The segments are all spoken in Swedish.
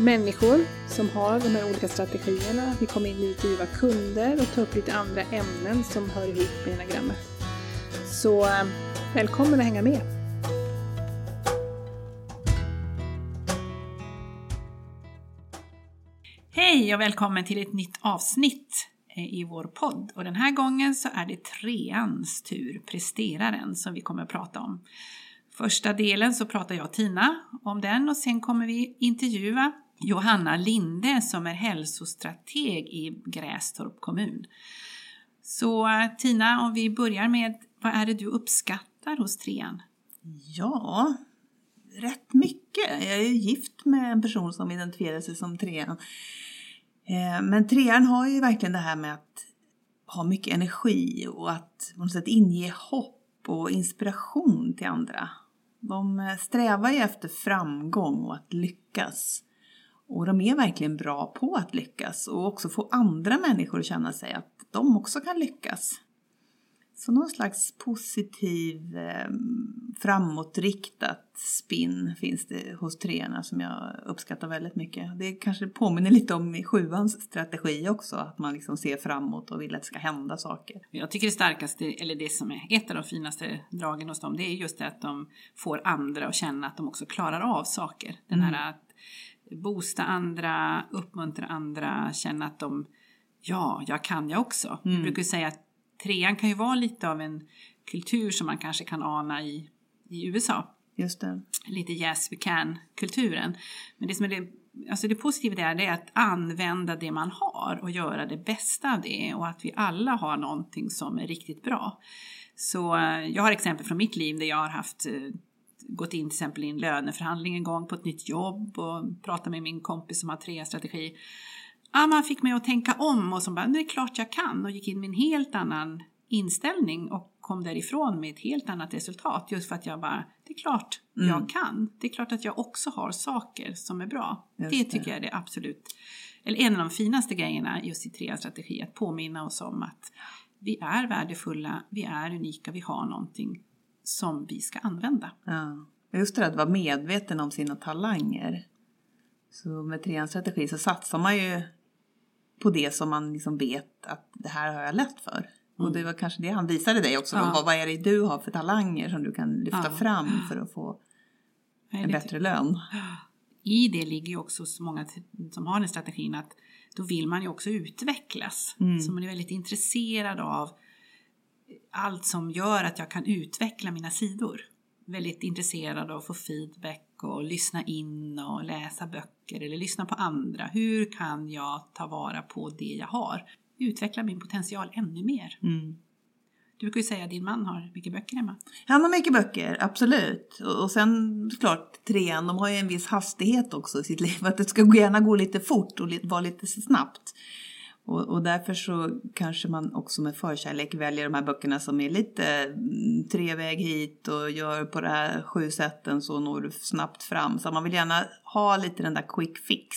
människor som har de här olika strategierna. Vi kommer intervjua kunder och ta upp lite andra ämnen som hör ihop med enagrammet. Så eh, välkommen att hänga med! Hej och välkommen till ett nytt avsnitt eh, i vår podd. Och den här gången så är det treans tur, presteraren, som vi kommer att prata om. Första delen så pratar jag och Tina om den och sen kommer vi intervjua Johanna Linde som är hälsostrateg i Grästorp kommun. Så Tina, om vi börjar med vad är det du uppskattar hos trean? Ja, rätt mycket. Jag är ju gift med en person som identifierar sig som trean. Eh, men trean har ju verkligen det här med att ha mycket energi och att på något sätt inge hopp och inspiration till andra. De eh, strävar ju efter framgång och att lyckas. Och de är verkligen bra på att lyckas och också få andra människor att känna sig att de också kan lyckas. Så någon slags positiv, eh, framåtriktat spinn finns det hos treorna som jag uppskattar väldigt mycket. Det kanske påminner lite om sjuans strategi också, att man liksom ser framåt och vill att det ska hända saker. Jag tycker det starkaste, eller det som är ett av de finaste dragen hos dem, det är just det att de får andra att känna att de också klarar av saker. Den här mm. Boosta andra, uppmuntra andra, känna att de, ja, jag kan jag också. Mm. Jag brukar säga att trean kan ju vara lite av en kultur som man kanske kan ana i, i USA. Just det. Lite yes we can-kulturen. Men det som är det, alltså det positiva där det är att använda det man har och göra det bästa av det och att vi alla har någonting som är riktigt bra. Så eh, jag har exempel från mitt liv där jag har haft eh, gått in till exempel i en löneförhandling en gång på ett nytt jobb och pratat med min kompis som har tre strategi. Ja, man fick mig att tänka om och så bara, det är klart jag kan och gick in med en helt annan inställning och kom därifrån med ett helt annat resultat just för att jag bara, det är klart mm. jag kan. Det är klart att jag också har saker som är bra. Just det tycker det. jag är det absolut, eller en av de finaste grejerna just i trea strategi, att påminna oss om att vi är värdefulla, vi är unika, vi har någonting som vi ska använda. Ja. Just det att vara medveten om sina talanger. Så med treans strategi så satsar man ju på det som man liksom vet att det här har jag lätt för. Mm. Och det var kanske det han visade dig också. Ja. Vad, vad är det du har för talanger som du kan lyfta ja. fram för att få en bättre lön? I det ligger ju också så många som har den strategin att då vill man ju också utvecklas. Mm. Så man är väldigt intresserad av allt som gör att jag kan utveckla mina sidor. Väldigt intresserad av att få feedback och lyssna in och läsa böcker eller lyssna på andra. Hur kan jag ta vara på det jag har? Utveckla min potential ännu mer. Mm. Du brukar ju säga att din man har mycket böcker hemma. Han har mycket böcker, absolut. Och sen såklart trean, de har ju en viss hastighet också i sitt liv. Att det ska gärna gå lite fort och vara lite snabbt. Och, och, därför så kanske man också med förkärlek väljer de här böckerna som är lite mm, treväg hit och gör på det här sju sätten så når du snabbt fram. Så man vill gärna ha lite den där quick fix.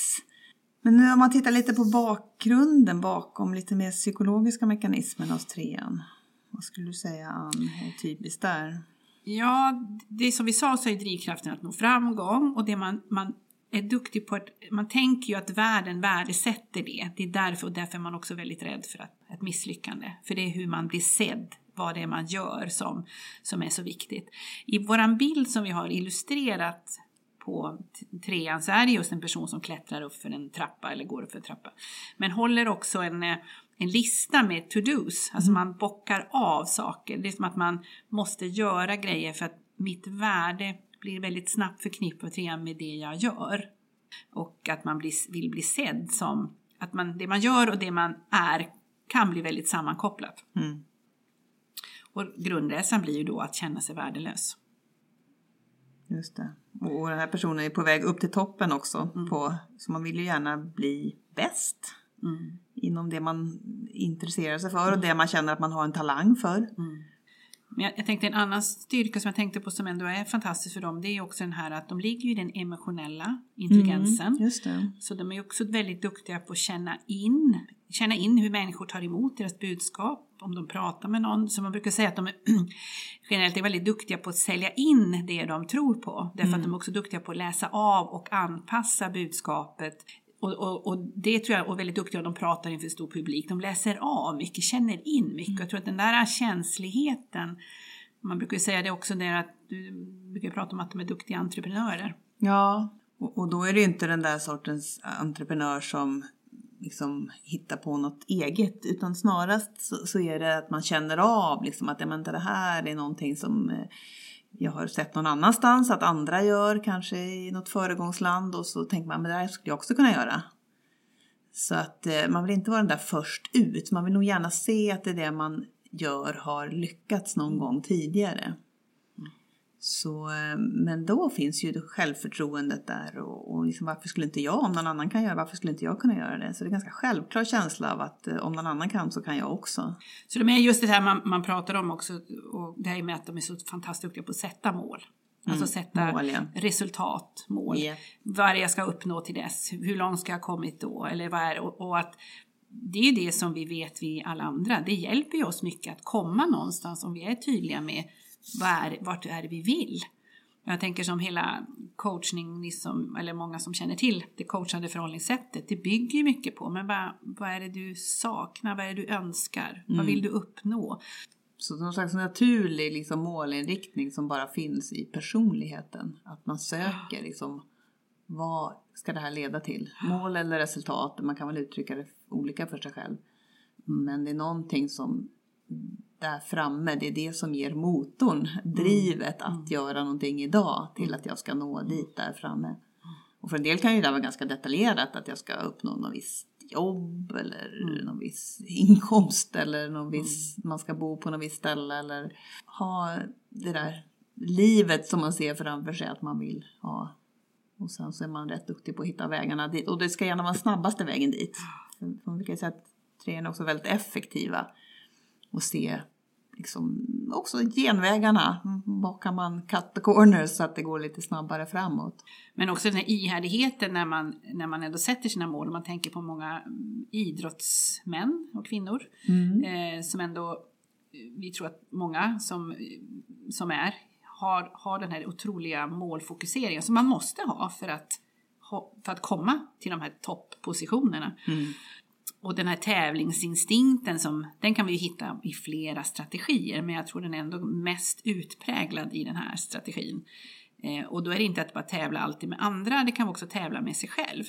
Men nu om man tittar lite på bakgrunden bakom lite mer psykologiska mekanismer hos trean. Vad skulle du säga Ann är typiskt där? Ja, det som vi sa så är drivkraften att nå framgång och det man, man är duktig på att, man tänker ju att världen värdesätter det. Det är därför, och därför är man också väldigt rädd för att, ett misslyckande. För det är hur man blir sedd, vad det är man gör som, som är så viktigt. I våran bild som vi har illustrerat på trean så är det just en person som klättrar upp för en trappa eller går upp för en trappa. Men håller också en, en lista med to-dos, alltså man bockar av saker. Det är som att man måste göra grejer för att mitt värde blir väldigt snabbt förknippat med det jag gör. Och att man blir, vill bli sedd som att man, det man gör och det man är kan bli väldigt sammankopplat. Mm. Och grundresan blir ju då att känna sig värdelös. Just det. Och den här personen är på väg upp till toppen också. Mm. På, så man vill ju gärna bli bäst Mm. inom det man intresserar sig för och det man känner att man har en talang för. Mm. Men jag, jag tänkte en annan styrka som jag tänkte på som ändå är fantastisk för dem, det är också den här att de ligger i den emotionella intelligensen. Mm. Så de är också väldigt duktiga på att känna in, känna in hur människor tar emot deras budskap, om de pratar med någon. Så man brukar säga att de är generellt är väldigt duktiga på att sälja in det de tror på. Därför att de är också duktiga på att läsa av och anpassa budskapet. Och, och, och det tror jag, och väldigt duktiga de pratar inför stor publik. De läser av mycket, känner in mycket. Jag tror att den där känsligheten, man brukar ju säga det också, det är att du brukar prata om att de är duktiga entreprenörer. Ja, och, och då är det ju inte den där sortens entreprenör som liksom hittar på något eget utan snarast så, så är det att man känner av liksom att men det här är någonting som eh, jag har sett någon annanstans att andra gör, kanske i något föregångsland och så tänker man men det här skulle jag också kunna göra. Så att eh, man vill inte vara den där först ut, man vill nog gärna se att det är det man gör har lyckats någon gång tidigare. Så, eh, men då finns ju det självförtroendet där och, och liksom, varför skulle inte jag, om någon annan kan göra varför skulle inte jag kunna göra det? Så det är en ganska självklar känsla av att eh, om någon annan kan så kan jag också. Så de är just det här man, man pratar om också, och det här med att de är så fantastiskt duktiga på att sätta mål. Alltså sätta mål, ja. resultat, mål. Ja. Vad är det jag ska uppnå till dess? Hur långt ska jag ha kommit då? Eller vad är det? Och, och att det är ju det som vi vet vi alla andra. Det hjälper ju oss mycket att komma någonstans om vi är tydliga med vad är, vart är det vi vill. Jag tänker som hela coachning, ni som, eller många som känner till det coachande förhållningssättet, det bygger ju mycket på, men vad, vad är det du saknar, vad är det du önskar, vad vill du uppnå? Så någon slags naturlig liksom, målinriktning som bara finns i personligheten. Att man söker liksom, vad ska det här leda till? Mål eller resultat, man kan väl uttrycka det olika för sig själv. Men det är någonting som där framme, det är det som ger motorn, drivet att göra någonting idag till att jag ska nå dit där framme. Och för en del kan ju det vara ganska detaljerat att jag ska uppnå något visst jobb eller någon viss inkomst eller någon viss, man ska bo på något visst ställe eller ha det där livet som man ser framför sig att man vill ha. Och sen så är man rätt duktig på att hitta vägarna dit och det ska gärna vara snabbaste vägen dit. Man brukar säga att treorna är också väldigt effektiva och se liksom också genvägarna. Var kan man cut the corners så att det går lite snabbare framåt? Men också den här ihärdigheten när man, när man ändå sätter sina mål. Man tänker på många idrottsmän och kvinnor eh, som ändå, vi tror att många som, som är, har, har den här otroliga målfokuseringen som man måste ha för att, för att komma till de här topppositionerna. Och den här tävlingsinstinkten, som, den kan vi ju hitta i flera strategier, men jag tror den är ändå mest utpräglad i den här strategin. Eh, och då är det inte att bara tävla alltid med andra, det kan också tävla med sig själv.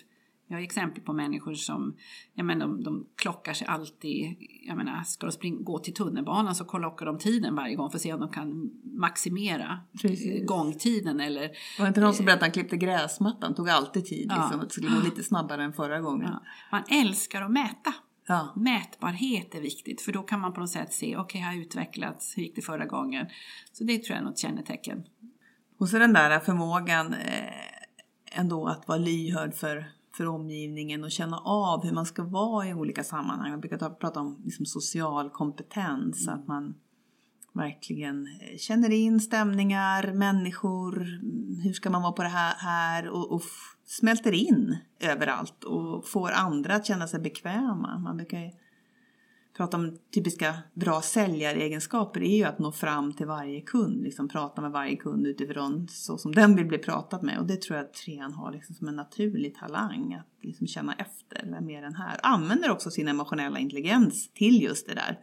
Jag har exempel på människor som, jag menar, de, de klockar sig alltid, jag menar, ska de spring, gå till tunnelbanan så klockar de tiden varje gång för att se om de kan maximera Precis. eh, gångtiden eller Var det inte någon som berättade att han klippte gräsmattan? Tog alltid tid Ja. liksom, att det skulle gå lite snabbare än förra gången. ja, man älskar att mäta. Ja. Mätbarhet är viktigt för då kan man på något sätt se, okej, har jag utvecklats, hur gick det förra gången? Så det tror jag är något kännetecken. Och så den där förmågan eh, ändå att vara lyhörd för, för omgivningen och känna av hur man ska vara i olika sammanhang. Man brukar ta, prata om liksom social kompetens, att man verkligen eh, känner in stämningar, människor, mm, hur ska man vara på det här, här och, och smälter in överallt och får andra att känna sig bekväma. Man brukar prata om typiska bra säljaregenskaper är ju att nå fram till varje kund, liksom prata med varje kund utifrån så som den vill bli pratad med. Och det tror jag att trean har liksom som en naturlig talang att liksom känna efter, vem är den här? Använder också sin emotionella intelligens till just det där,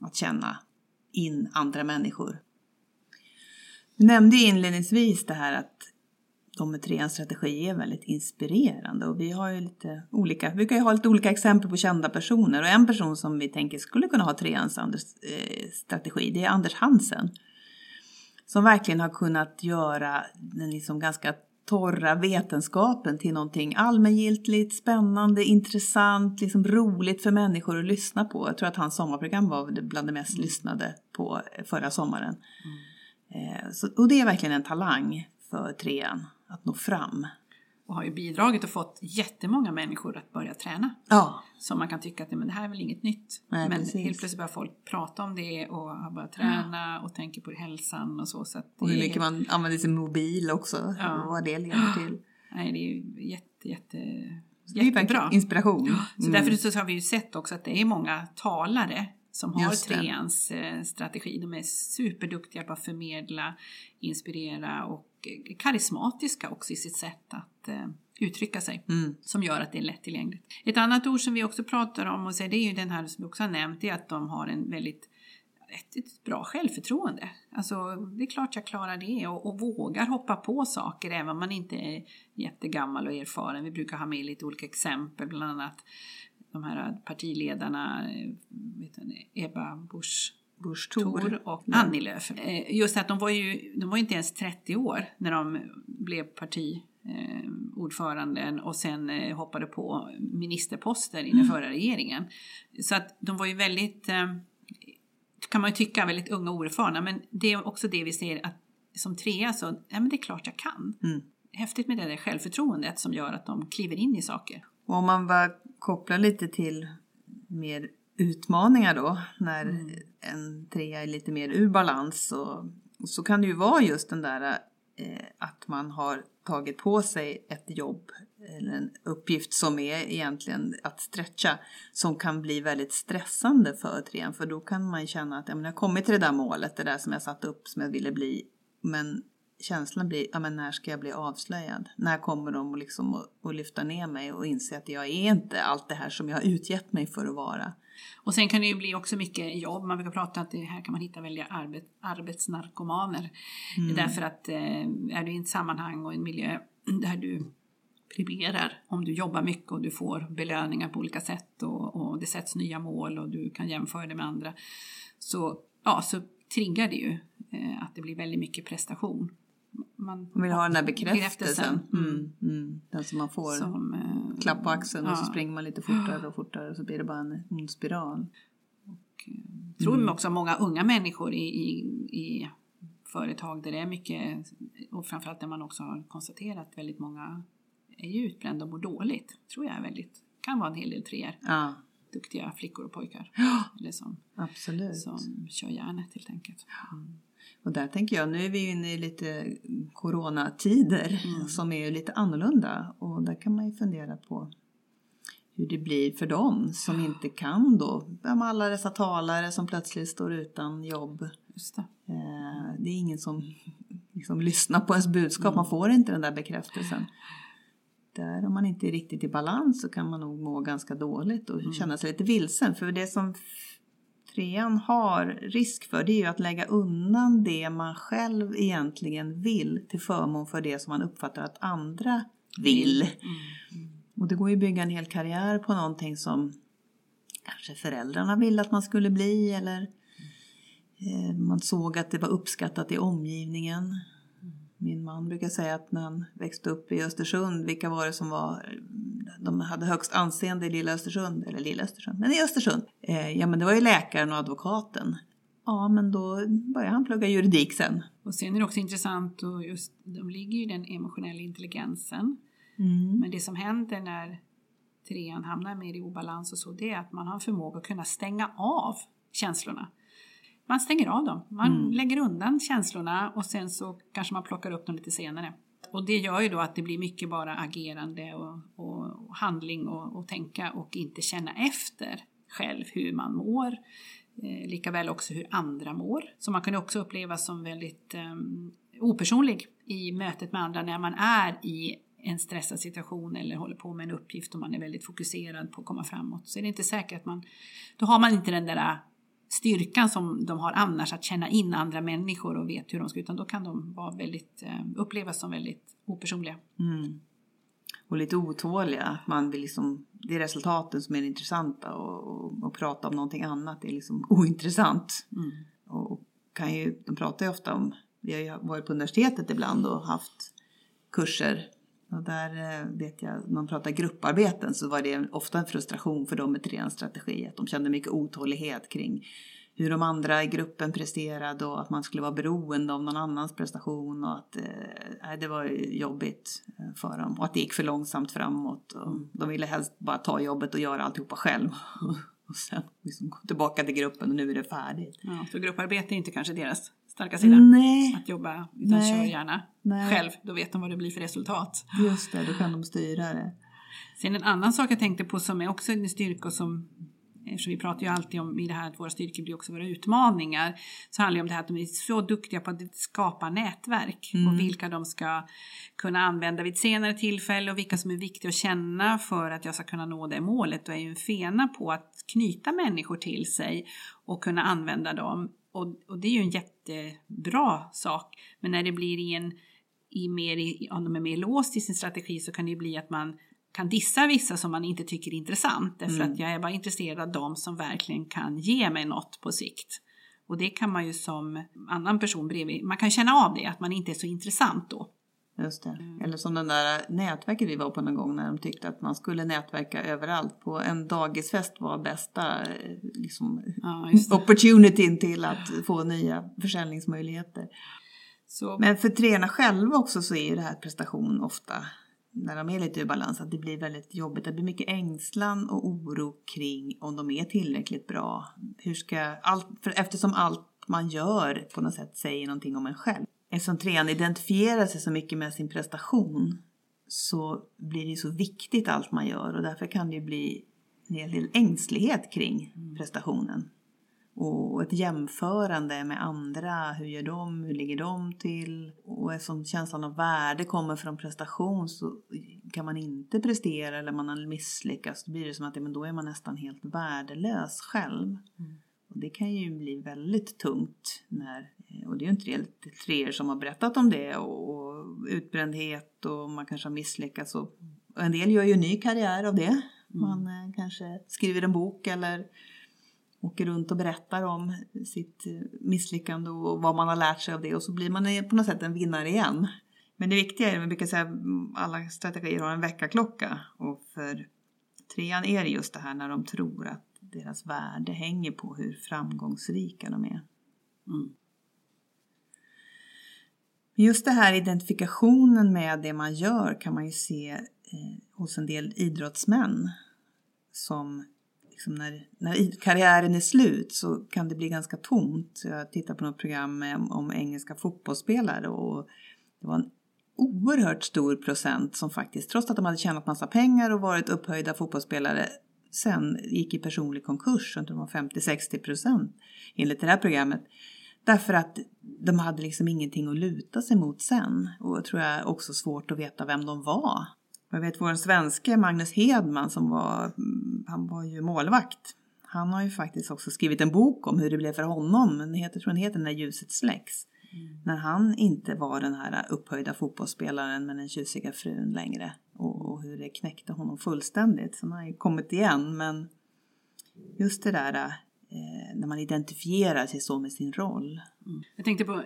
att känna in andra människor. Du nämnde inledningsvis det här att de med treans strategi är väldigt inspirerande och vi har ju lite olika, vi brukar ju ha lite olika exempel på kända personer och en person som vi tänker skulle kunna ha treans eh, strategi det är Anders Hansen. Som verkligen har kunnat göra den liksom ganska torra vetenskapen till någonting allmängiltigt, spännande, intressant, liksom roligt för människor att lyssna på. Jag tror att hans sommarprogram var bland det mest lyssnade på förra sommaren. Mm. Så, och det är verkligen en talang för trean att nå fram. Och har ju bidragit och fått jättemånga människor att börja träna. Ja. Så man kan tycka att men det här är väl inget nytt. Nej, men precis. helt plötsligt börjar folk prata om det och har börjat träna och tänker på hälsan och så. så Och hur mycket man använder sin mobil också, Ja. och vad det leder till. Nej, det är ju jätte, jätte, jättebra. inspiration. Så Mm. därför så har vi ju sett också att det är många talare som har treans eh, strategi. De är superduktiga på att förmedla, inspirera och karismatiska också i sitt sätt att eh, uttrycka sig. Mm. Som gör att det är lättillgängligt. Ett annat ord som vi också pratar om och säger, det är ju den här som vi också har nämnt, det är att de har en väldigt ett, ett bra självförtroende. Alltså det är klart jag klarar det och, och vågar hoppa på saker även om man inte är jättegammal och erfaren. Vi brukar ha med lite olika exempel, bland annat de här partiledarna, eh, vet ni, Ebba Busch Busch Thor och Ja. Annie Lööf. Eh, Just att de var ju de var inte ens 30 år när de blev partiordföranden och sen eh, hoppade på ministerposter i Mm. den förra regeringen. Så att de var ju väldigt, eh, kan man ju tycka, väldigt unga och oerfarna. Men det är också det vi ser att som trea så, ja men det är klart jag kan. Mm. Häftigt med det där självförtroendet som gör att de kliver in i saker. Och om man bara kopplar lite till mer utmaningar då, när Mm. en trea är lite mer ur balans så, så kan det ju vara just den där eh, att man har tagit på sig ett jobb eller en uppgift som är egentligen att stretcha som kan bli väldigt stressande för trean för då kan man känna att ja, men jag har kommit till det där målet, det där som jag satt upp som jag ville bli men känslan blir, ja men när ska jag bli avslöjad? När kommer de att liksom att, att lyfta ner mig och inse att jag är inte allt det här som jag har utgett mig för att vara? Och sen kan det ju bli också mycket jobb. Man brukar prata att det här kan man hitta väldiga arbet, arbetsnarkomaner. Därför att eh, är du i ett sammanhang och en miljö där du primerar om du jobbar mycket och du får belöningar på olika sätt och, och det sätts nya mål och du kan jämföra det med andra. Så, ja, så triggar det ju eh, att det blir väldigt mycket prestation. Man vill ha den där bekräftelsen. Mm. Mm, mm, den som man får. Som, eh, Klapp på axeln och så ja. springer man lite fortare och fortare och så blir det bara en ond spiral. Jag tror också många unga människor i, i, i företag där det är mycket, och framförallt där man också har konstaterat att väldigt många är ju utbrända och mår dåligt. tror jag är väldigt, kan vara en hel del treor. Ja, Duktiga flickor och pojkar. Eller som, absolut. som kör järnet helt enkelt. Mm. Och där tänker jag, nu är vi inne i lite coronatider Mm. som är lite annorlunda och där kan man ju fundera på hur det blir för dem som inte kan då. Med alla dessa talare som plötsligt står utan jobb. Just det. Eh, Det är ingen som liksom lyssnar på ens budskap, Mm. man får inte den där bekräftelsen. Där om man inte är riktigt i balans så kan man nog må ganska dåligt Mm. och känna sig lite vilsen. För det som trean har risk för det är ju att lägga undan det man själv egentligen vill till förmån för det som man uppfattar att andra vill. Mm. Och det går ju att bygga en hel karriär på någonting som kanske föräldrarna ville att man skulle bli eller eh, man såg att det var uppskattat i omgivningen. Min man brukar säga att när han växte upp i Östersund, vilka var det som var, de hade högst anseende i lilla Östersund, eller lilla Östersund, men i Östersund. Eh, ja men det var ju läkaren och advokaten. Ja men då började han plugga juridik sen. Och sen är det också intressant, och just, de ligger ju i den emotionella intelligensen. Mm. Men det som händer när trean hamnar mer i obalans och så, det är att man har förmåga att kunna stänga av känslorna. Man stänger av dem, man Mm. lägger undan känslorna och sen så kanske man plockar upp dem lite senare. Och det gör ju då att det blir mycket bara agerande och, och, och handling och, och tänka och inte känna efter själv hur man mår. Eh, likaväl också hur andra mår. Så man kan också uppleva som väldigt eh, opersonlig i mötet med andra när man är i en stressad situation eller håller på med en uppgift och man är väldigt fokuserad på att komma framåt. Så är det inte säkert att man, då har man inte den där styrkan som de har annars att känna in andra människor och vet hur de ska utan då kan de vara väldigt, eh, upplevas som väldigt opersonliga. Mm. Och lite otåliga, man vill liksom, det är resultaten som är det intressanta och, och, och prata om någonting annat är liksom ointressant. Mm. Och kan ju, de pratar ju ofta om, vi har ju varit på universitetet ibland och haft kurser och där eh, vet jag, när man pratar grupparbeten så var det ofta en frustration för dem med treans strategi. Att de kände mycket otålighet kring hur de andra i gruppen presterade och att man skulle vara beroende av någon annans prestation och att eh, det var jobbigt eh, för dem och att det gick för långsamt framåt. Och mm. de ville helst bara ta jobbet och göra alltihopa själv. och sen liksom gå tillbaka till gruppen och nu är det färdigt. Ja, så grupparbete är inte kanske deras starka sida? Nej. Att jobba, utan Nej. kör gärna Nej. själv. Då vet de vad det blir för resultat. Just det, då kan de styra det. Sen en annan sak jag tänkte på som är också en styrka som Eftersom vi pratar ju alltid om i det här att våra styrkor blir också våra utmaningar. Så handlar det om det här att de är så duktiga på att skapa nätverk. Mm. Och vilka de ska kunna använda vid ett senare tillfälle och vilka som är viktiga att känna för att jag ska kunna nå det målet. Och är ju en fena på att knyta människor till sig och kunna använda dem. Och, och det är ju en jättebra sak. Men när det blir i en i mer, om de är mer låst i sin strategi så kan det bli att man kan dissa vissa som man inte tycker är intressant. Därför Mm. att jag är bara intresserad av dem som verkligen kan ge mig något på sikt. Och det kan man ju som annan person bredvid, man kan känna av det, att man inte är så intressant då. Just det. Eller som den där nätverket vi var på någon gång när de tyckte att man skulle nätverka överallt. På en dagisfest var bästa eh, liksom, Ja, opportunityn till att få nya försäljningsmöjligheter. Så, Men för tränarna själva också så är ju det här prestation ofta, när de är lite ur balans, att det blir väldigt jobbigt. Det blir mycket ängslan och oro kring om de är tillräckligt bra. Hur ska allt, för eftersom allt man gör på något sätt säger någonting om en själv. Eftersom tränaren identifierar sig så mycket med sin prestation så blir det ju så viktigt allt man gör och därför kan det ju bli en hel del ängslighet kring prestationen. Och ett jämförande med andra. Hur gör de? Hur ligger de till? Och eftersom känslan av värde kommer från prestation så kan man inte prestera eller man har misslyckats. Då blir det som att men då är man nästan helt värdelös själv. Och det kan ju bli väldigt tungt. När, och det är ju inte det treor som har berättat om det. Och, och utbrändhet och man kanske har misslyckats. Och, och en del gör ju en ny karriär av det. Man eh, kanske skriver en bok eller åker runt och berättar om sitt eh, misslyckande och vad man har lärt sig av det och så blir man på något sätt en vinnare igen. Men det viktiga är, man brukar säga att alla strategier har en väckarklocka och för trean är det just det här när de tror att deras värde hänger på hur framgångsrika de är. mm. Just det här identifikationen med det man gör kan man ju se eh, hos en del idrottsmän som liksom när, när karriären är slut så kan det bli ganska tomt. Jag tittade på något program om, om engelska fotbollsspelare och det var en oerhört stor procent som faktiskt, trots att de hade tjänat massa pengar och varit upphöjda fotbollsspelare, sen gick i personlig konkurs. Jag tror det var 50-60 procent enligt det här programmet. Därför att de hade liksom ingenting att luta sig mot sen. Och tror jag också svårt att veta vem de var. Jag vet vår svenske Magnus Hedman som var, mm, han var ju målvakt. Han har ju faktiskt också skrivit en bok om hur det blev för honom. Den heter, tror den heter När ljuset släcks. När han inte var den här upphöjda fotbollsspelaren med den tjusiga frun längre. Och, och hur det knäckte honom fullständigt. Så han har ju kommit igen men just det där eh, när man identifierar sig så med sin roll. Jag tänkte på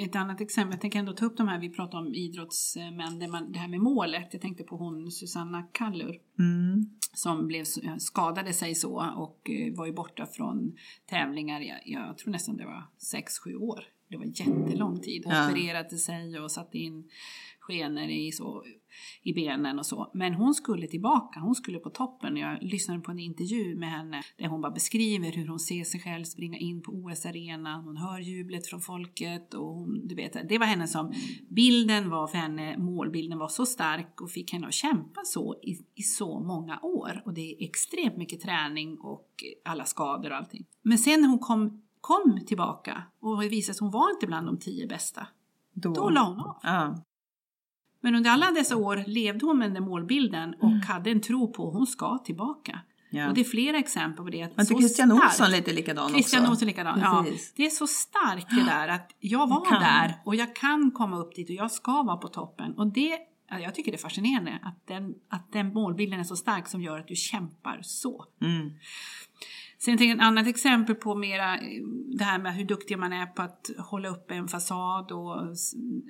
ett annat exempel, jag tänker ändå ta upp de här, vi pratar om idrottsmän, det, man, det här med målet. Jag tänkte på hon Susanna Kallur Mm. som blev, skadade sig så och eh, var ju borta från tävlingar, jag, jag tror nästan det var 6-7 år. Det var jättelång tid. Ja. Opererade sig och satte in skenor i, så, i benen och så. Men hon skulle tillbaka, hon skulle på toppen. Jag lyssnade på en intervju med henne där hon bara beskriver hur hon ser sig själv springa in på OS-arenan. Hon hör jublet från folket och hon, du vet, det var henne som, bilden var för henne, målbilden var så stark och fick henne att kämpa så i, i så många år. Och det är extremt mycket träning och alla skador och allting. Men sen när hon kom, kom tillbaka och det visade sig att hon var inte bland de tio bästa, Då, då la hon av. ja. Men under alla dessa år levde hon med den målbilden och Mm. hade en tro på att hon ska tillbaka. Ja. Och det är flera exempel på det. Att Men så Christian starkt- Olsson lite likadan Christian också? Olsson likadan, ja. Det är så starkt det där att jag var kan. där och jag kan komma upp dit och jag ska vara på toppen. Och det, ja, jag tycker det är fascinerande att den, att den målbilden är så stark som gör att du kämpar så. Mm. Sen tänker jag ett annat exempel på mera eh, det här med hur duktig man är på att hålla uppe en fasad och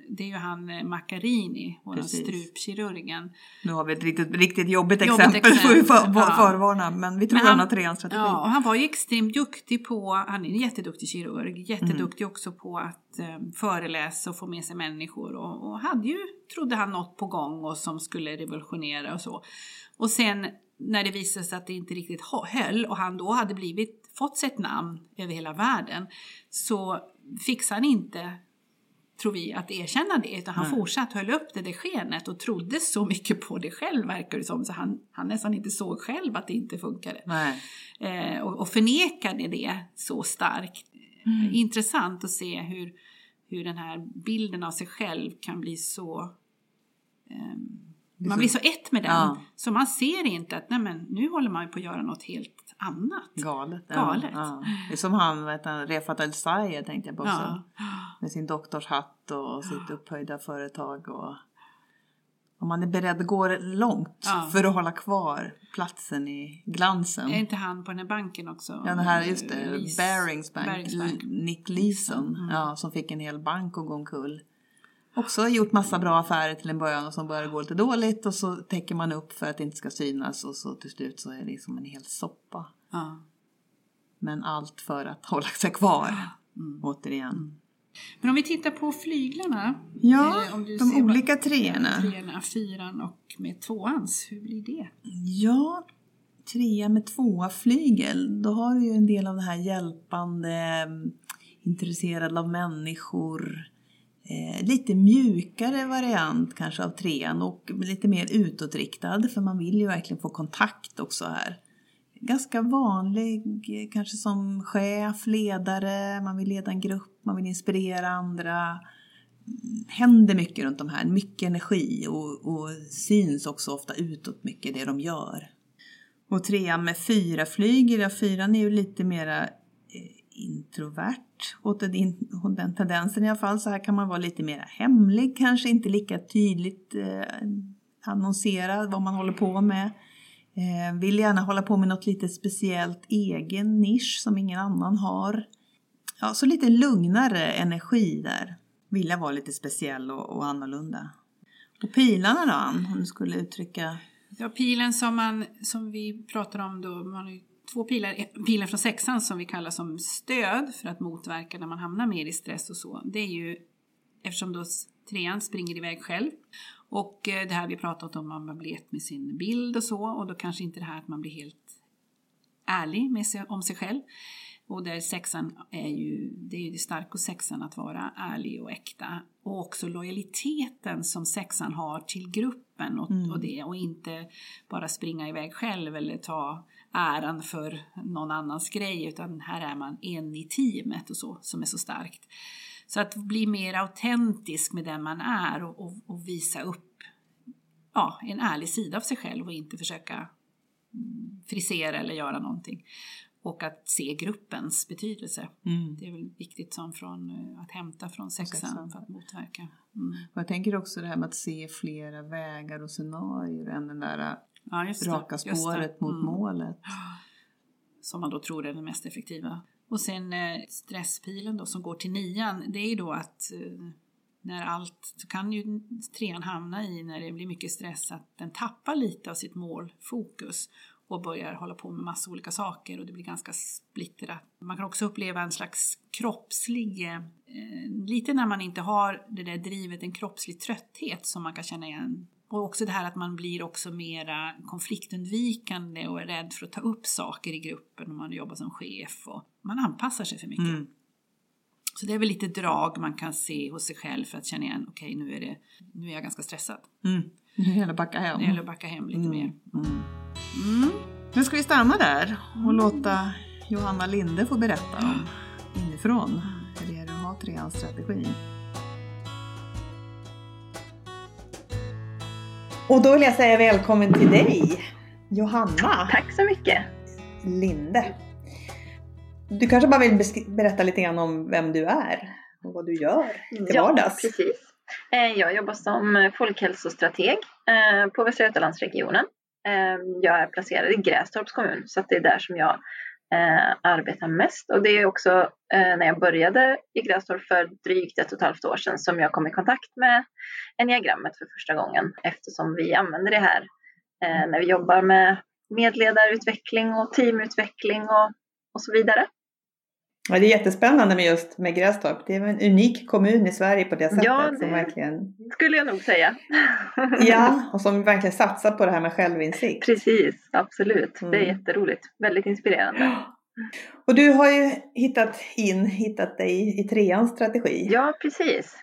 det är ju han eh, Maccarini, vår Precis. strupkirurgen. Nu har vi ett riktigt, riktigt jobbigt Jobbigt exempel, får vi för, exempel, ja. förvarna. Men vi tror Men han han- har treans strategi. Ja, och han var ju extremt duktig på, han är en jätteduktig kirurg, jätteduktig också på att eh, föreläsa och få med sig människor och, och hade ju, trodde han, något på gång och som skulle revolutionera och så. Och sen när det visade sig att det inte riktigt höll och han då hade blivit, fått sig ett namn över hela världen så fixade han inte tror vi, att erkänna det. Utan han Nej. fortsatt höll upp det där skenet och trodde så mycket på det själv verkar det som. Så han, han nästan inte såg själv att det inte funkade eh, och, och förnekade det så starkt. Mm. Intressant att se hur, hur den här bilden av sig själv kan bli så... Blir man blir så ett med den, Ja. så man ser inte att nej men, nu håller man på att göra något helt annat. Galet. Ja, Galet. Ja. Det är som han, vet du, Refat El Sayed tänkte jag på också. Ja. Med sin doktorshatt och sitt upphöjda företag. Och, om man är beredd att gå långt Ja. för att hålla kvar platsen i glansen. Är inte han på den här banken också? Ja, det här, just det, Lees- Barings Bank, Barings Bank. Nick Leeson, Mm. ja, som fick en hel bank att gå omkull. Också gjort massa bra affärer till en början och som börjar gå lite dåligt och så täcker man upp för att det inte ska synas och så till slut så är det som en hel soppa. Ja. Men allt för att hålla sig kvar, Mm. återigen. Men om vi tittar på flyglarna. Ja, eh, om du de vad- olika treorna. Treorna, fyran och med tvåans, hur blir det? Ja, trea med tvåa flygel, då har du ju en del av det här hjälpande, mm, intresserad av människor, eh, lite mjukare variant kanske av trean och lite mer utåtriktad för man vill ju verkligen få kontakt också här. Ganska vanlig eh, kanske som chef, ledare, man vill leda en grupp, man vill inspirera andra. händer mycket runt de här, mycket energi och, och syns också ofta utåt mycket det de gör. Och trean med fyra flyger, ja fyran är ju lite mera introvert åt den, åt den tendensen i alla fall. Så här kan man vara lite mer hemlig, kanske inte lika tydligt eh, annonsera vad man håller på med. Eh, vill gärna hålla på med något lite speciellt, egen nisch som ingen annan har. Ja, så lite lugnare energi där. Vilja vara lite speciell och, och annorlunda. Och pilarna då, Ann, om du skulle uttrycka... Ja, pilen som, man, som vi pratar om då, man har ju två pilar, pilen från sexan som vi kallar som stöd för att motverka när man hamnar mer i stress och så. Det är ju eftersom då trean springer iväg själv och eh, det här vi pratat om, man blir ett med sin bild och så och då kanske inte det här att man blir helt ärlig med sig, om sig själv. Och där sexan är ju, det är ju det starka hos sexan att vara ärlig och äkta. Och också lojaliteten som sexan har till gruppen och, Mm. och det. Och inte bara springa iväg själv eller ta äran för någon annans grej. Utan här är man en i teamet och så, som är så starkt. Så att bli mer autentisk med den man är och, och, och visa upp ja, en ärlig sida av sig själv och inte försöka mm, frisera eller göra någonting. Och att se gruppens betydelse. Mm. Det är väl viktigt som från, eh, att hämta från sexan sexan. för att motverka. Mm. Och jag tänker också det här med att se flera vägar och scenarier än den där Ja, just det, raka just det. spåret mot Mm. målet. Som man då tror är den mest effektiva. Och sen eh, stresspilen då som går till nian, det är ju då att eh, när allt, så kan ju trean hamna i när det blir mycket stress att den tappar lite av sitt målfokus och börjar hålla på med massa olika saker och det blir ganska splittrat. Man kan också uppleva en slags kroppslig, eh, lite när man inte har det där drivet, en kroppslig trötthet som man kan känna igen. Och också det här att man blir också mera konfliktundvikande och är rädd för att ta upp saker i gruppen om man jobbar som chef och man anpassar sig för mycket. Mm. Så det är väl lite drag man kan se hos sig själv för att känna igen, okej nu, är det, nu är jag ganska stressad. Mm. Nu gäller det att backa hem. Det gäller att backa hem lite Mm. mer. Mm. Mm. Nu ska vi stanna där och låta Johanna Linde få berätta om inifrån hur det är att ha treans strategi. Och då vill jag säga välkommen till dig, Johanna Tack så mycket. Linde. Du kanske bara vill berätta lite grann om vem du är och vad du gör till ja, vardags? precis. Eh, jag jobbar som folkhälsostrateg eh, på Västra Götalandsregionen. Eh, jag är placerad i Grästorps kommun så det är där som jag Eh, arbetar mest. Och det är också eh, när jag började i Grästorp för drygt ett och ett halvt år sedan som jag kom i kontakt med enneagrammet för första gången eftersom vi använder det här eh, när vi jobbar med medledarutveckling och teamutveckling och, och så vidare. Ja, det är jättespännande med just med Grästorp. Det är en unik kommun i Sverige på det sättet. Ja, det som verkligen... skulle jag nog säga. ja, och som verkligen satsar på det här med självinsikt. Precis, absolut. Mm. Det är mm. jätteroligt. Väldigt inspirerande. Och du har ju hittat in, hittat dig i treans strategi. Ja, precis.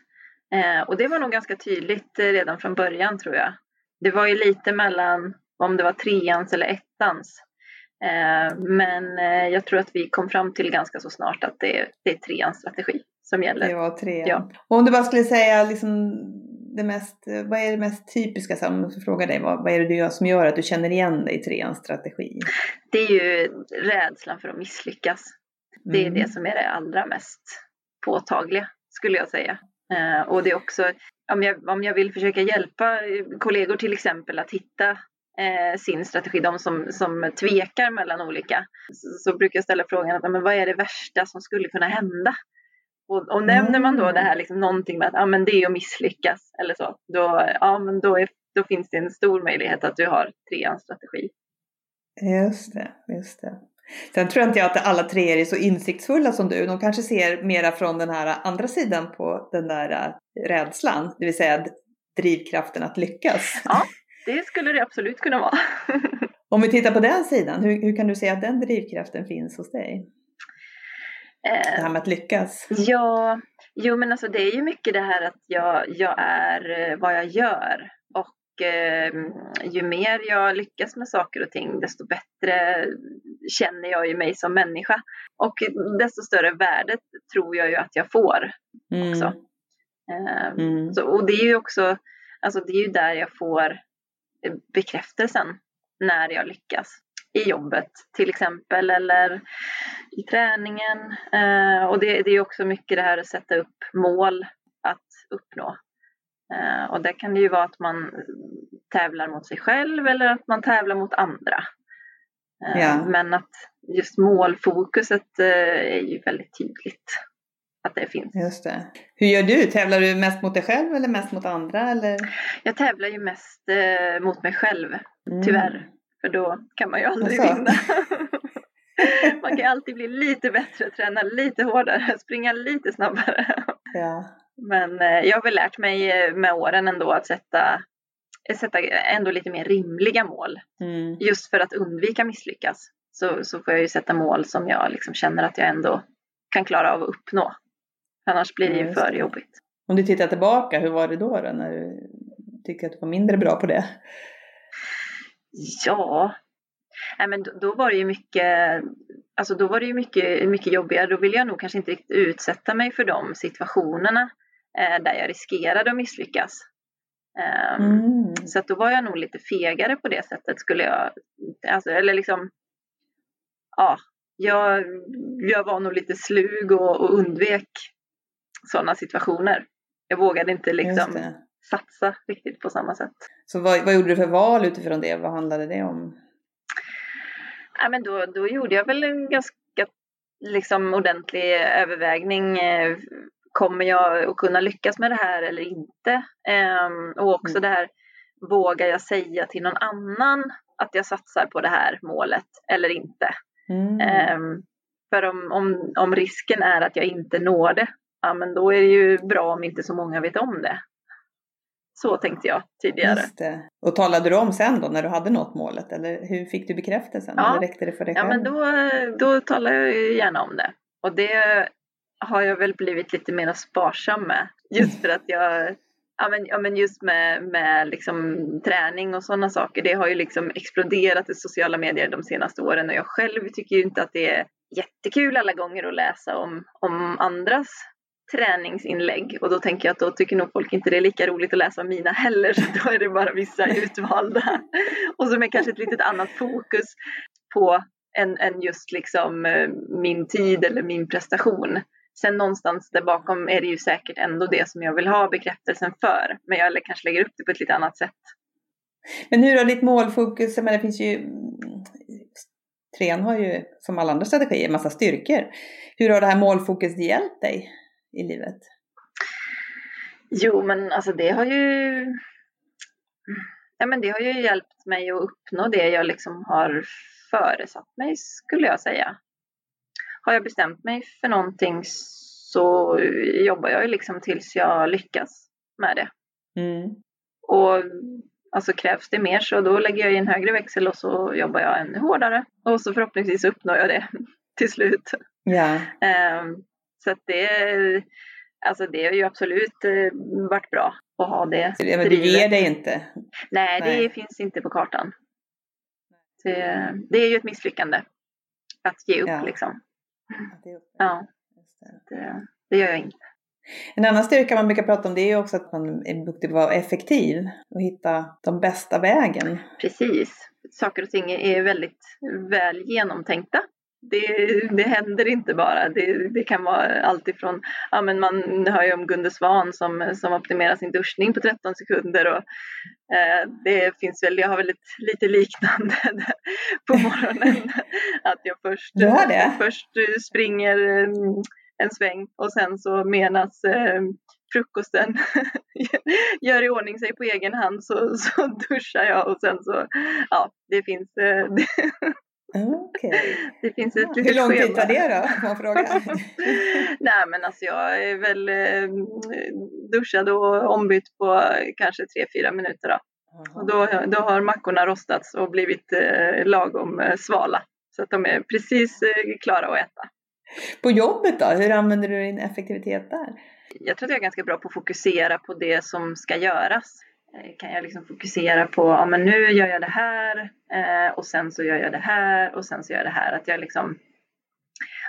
Eh, och det var nog ganska tydligt redan från början tror jag. Det var ju lite mellan om det var treans eller ettans Eh, men eh, jag tror att vi kom fram till ganska så snart att det är, det är treans strategi som gäller. Det var trean. Ja. Och om du bara skulle säga liksom det mest, vad är det mest typiska, om jag frågar dig, vad, vad är det du gör som gör att du känner igen dig i treans strategi? Det är ju rädslan för att misslyckas. Det är mm. det som är det allra mest påtagliga, skulle jag säga. Eh, och det är också, om jag, om jag vill försöka hjälpa kollegor till exempel att hitta eh, sin strategi, de som, som tvekar mellan olika, så, så brukar jag ställa frågan att, men vad är det värsta som skulle kunna hända? Och, och nämner man då det här liksom någonting med att ah, men det är att misslyckas eller så, då, ja, men då, är, då finns det en stor möjlighet att du har treans strategi. Just det, just det. Sen tror jag inte att alla tre är så insiktsfulla som du. De kanske ser mera från den här andra sidan på den där äh, rädslan, det vill säga drivkraften att lyckas. Ja, det skulle det absolut kunna vara. Om vi tittar på den sidan, hur, hur kan du se att den drivkraften finns hos dig? det här med att lyckas? Ja, jo men alltså det är ju mycket det här att jag, jag är eh, vad jag gör. Och eh, ju mer jag lyckas med saker och ting desto bättre känner jag ju mig som människa. Och desto större värde tror jag ju att jag får mm. också. Eh, mm. Så, och det är ju också, alltså det är ju där jag får bekräftelsen när jag lyckas i jobbet till exempel eller i träningen. Eh, och det, det, är också mycket det här att sätta upp mål att uppnå. Eh, och det kan det ju vara att man tävlar mot sig själv eller att man tävlar mot andra. Eh, ja. Men att just målfokuset är ju väldigt tydligt att det finns. Just det. Hur gör du? Tävlar du mest mot dig själv eller mest mot andra? Eller? Jag tävlar ju mest eh, mot mig själv, mm. tyvärr. För då kan man ju aldrig alltså. vinna. man kan alltid bli lite bättre, träna lite hårdare, springa lite snabbare. Ja. Men eh, jag har väl lärt mig eh, med åren ändå att sätta, sätta ändå lite mer rimliga mål. Mm. Just för att undvika misslyckas. Så, så får jag ju sätta mål som jag liksom känner att jag ändå kan klara av att uppnå. Annars blir det ju för jobbigt. Om du tittar tillbaka, hur var det då, då när du tyckte att du var mindre bra på det? Ja, Nej, men då, då, var det ju mycket, alltså då var det ju mycket, mycket jobbigare. Då ville jag nog kanske inte riktigt utsätta mig för de situationerna eh, där jag riskerade att misslyckas. Um, mm. Så att då var jag nog lite fegare på det sättet skulle jag, alltså, eller liksom, ja, jag, jag var nog lite slug och, och undvek sådana situationer. Jag vågade inte liksom satsa riktigt på samma sätt. Så vad, vad gjorde du för val utifrån det? Vad handlade det om? Ja, men då, då gjorde jag väl en ganska liksom, ordentlig övervägning. Eh, kommer jag att kunna lyckas med det här eller inte? Ehm, och också mm. det här, vågar jag säga till någon annan att jag satsar på det här målet eller inte? Mm. Ehm, för om, om, om risken är att jag inte når det, ja men då är det ju bra om inte så många vet om det. Så tänkte jag tidigare. Och talade du om sen då när du hade nått målet eller hur fick du bekräftelsen? Ja, eller räckte det för dig själv? Ja men då, då talade jag ju gärna om det. Och det har jag väl blivit lite mer sparsam med. Just för att jag, ja men, ja, men just med, med liksom träning och sådana saker, det har ju liksom exploderat i sociala medier de senaste åren och jag själv tycker ju inte att det är jättekul alla gånger att läsa om, om andras träningsinlägg och då tänker jag att då tycker nog folk inte det är lika roligt att läsa mina heller så då är det bara vissa utvalda och som är kanske ett litet annat fokus på än, än just liksom eh, min tid eller min prestation. Sen någonstans där bakom är det ju säkert ändå det som jag vill ha bekräftelsen för men jag kanske lägger upp det på ett lite annat sätt. Men hur har ditt målfokus, men det finns ju Trean har ju som alla andra strategier massa styrkor. Hur har det här målfokuset hjälpt dig i livet? Jo, men alltså det har ju ja, men det har ju hjälpt mig att uppnå det jag liksom har föresatt mig skulle jag säga. Har jag bestämt mig för någonting så jobbar jag ju liksom tills jag lyckas med det. Mm. Och alltså krävs det mer så då lägger jag i en högre växel och så jobbar jag ännu hårdare och så förhoppningsvis uppnår jag det till slut. Um, så att det, alltså det har ju absolut uh, varit bra att ha det. Ja, men du ger dig inte? Nej, Nej, det finns inte på kartan. Det, det, är ju ett misslyckande att ge upp ja. liksom. Ja, det, det gör jag inte. En annan styrka man brukar prata om det är också att man är duktig på att vara effektiv och hitta de bästa vägen. Precis. Saker och ting är väldigt väl genomtänkta. Det, det händer inte bara. Det, det kan vara allt ifrån, ja men man hör ju om Gunde Svan som, som optimerar sin duschning på 13 sekunder och eh, det finns väl, jag har väldigt lite liknande på morgonen. att jag först, först springer en sväng och sen så menas eh, frukosten gör i ordning sig på egen hand så, så duschar jag och sen så, ja, det finns eh, Okay. Det finns ett ja, Hur lång tid tar det då? Nej men alltså jag är väl eh, duschad och ombytt på kanske tre fyra minuter då. Och då, då har mackorna rostats och blivit eh, lagom eh, svala. Så att de är precis eh, klara att äta. På jobbet då, hur använder du din effektivitet där? Jag tror att jag är ganska bra på att fokusera på det som ska göras. Eh, kan jag liksom fokusera på, ja men nu gör jag det här eh, och sen så gör jag det här och sen så gör jag det här. Att jag liksom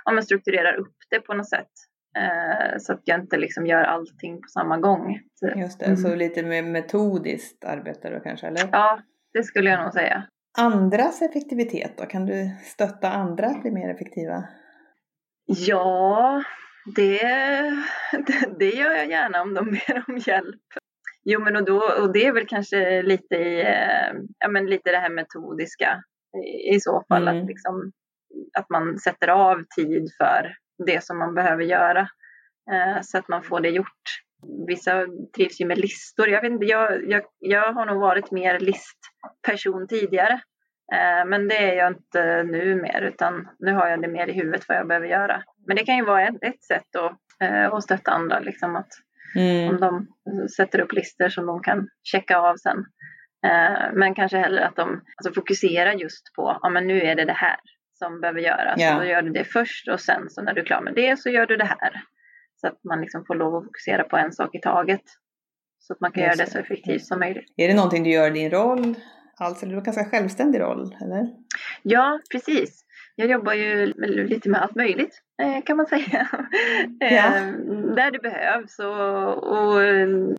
ja, men strukturerar upp det på något sätt. Eh, så att jag inte liksom gör allting på samma gång. Just det, mm. så lite mer metodiskt arbetar du kanske eller? Ja, det skulle jag nog säga. Andras effektivitet då? Kan du stötta andra att bli mer effektiva? Ja, det, det, det, gör jag gärna om de ber om hjälp. Jo, men och, då, och det är väl kanske lite, i, eh, ja, men lite det här metodiska i, i så fall. Mm. Att, liksom, att man sätter av tid för det som man behöver göra eh, så att man får det gjort. Vissa trivs ju med listor. Jag, vet inte, jag, jag, jag har nog varit mer listperson tidigare. Eh, men det är jag inte nu mer utan nu har jag det mer i huvudet vad jag behöver göra. Men det kan ju vara ett, ett sätt att, eh, att stötta andra. Liksom att mm. Om de sätter upp listor som de kan checka av sen. Eh, men kanske hellre att de alltså fokuserar just på, ja men nu är det det här som behöver göras. Yeah. Då gör du det först och sen så när du är klar med det så gör du det här. Så att man liksom får lov att fokusera på en sak i taget. Så att man kan just göra det så effektivt som möjligt. Är det någonting du gör i din roll? Eller du har ganska självständig roll, eller? Ja, precis. Jag jobbar ju lite med allt möjligt eh, kan man säga. Ja. Eh, där det behövs och, och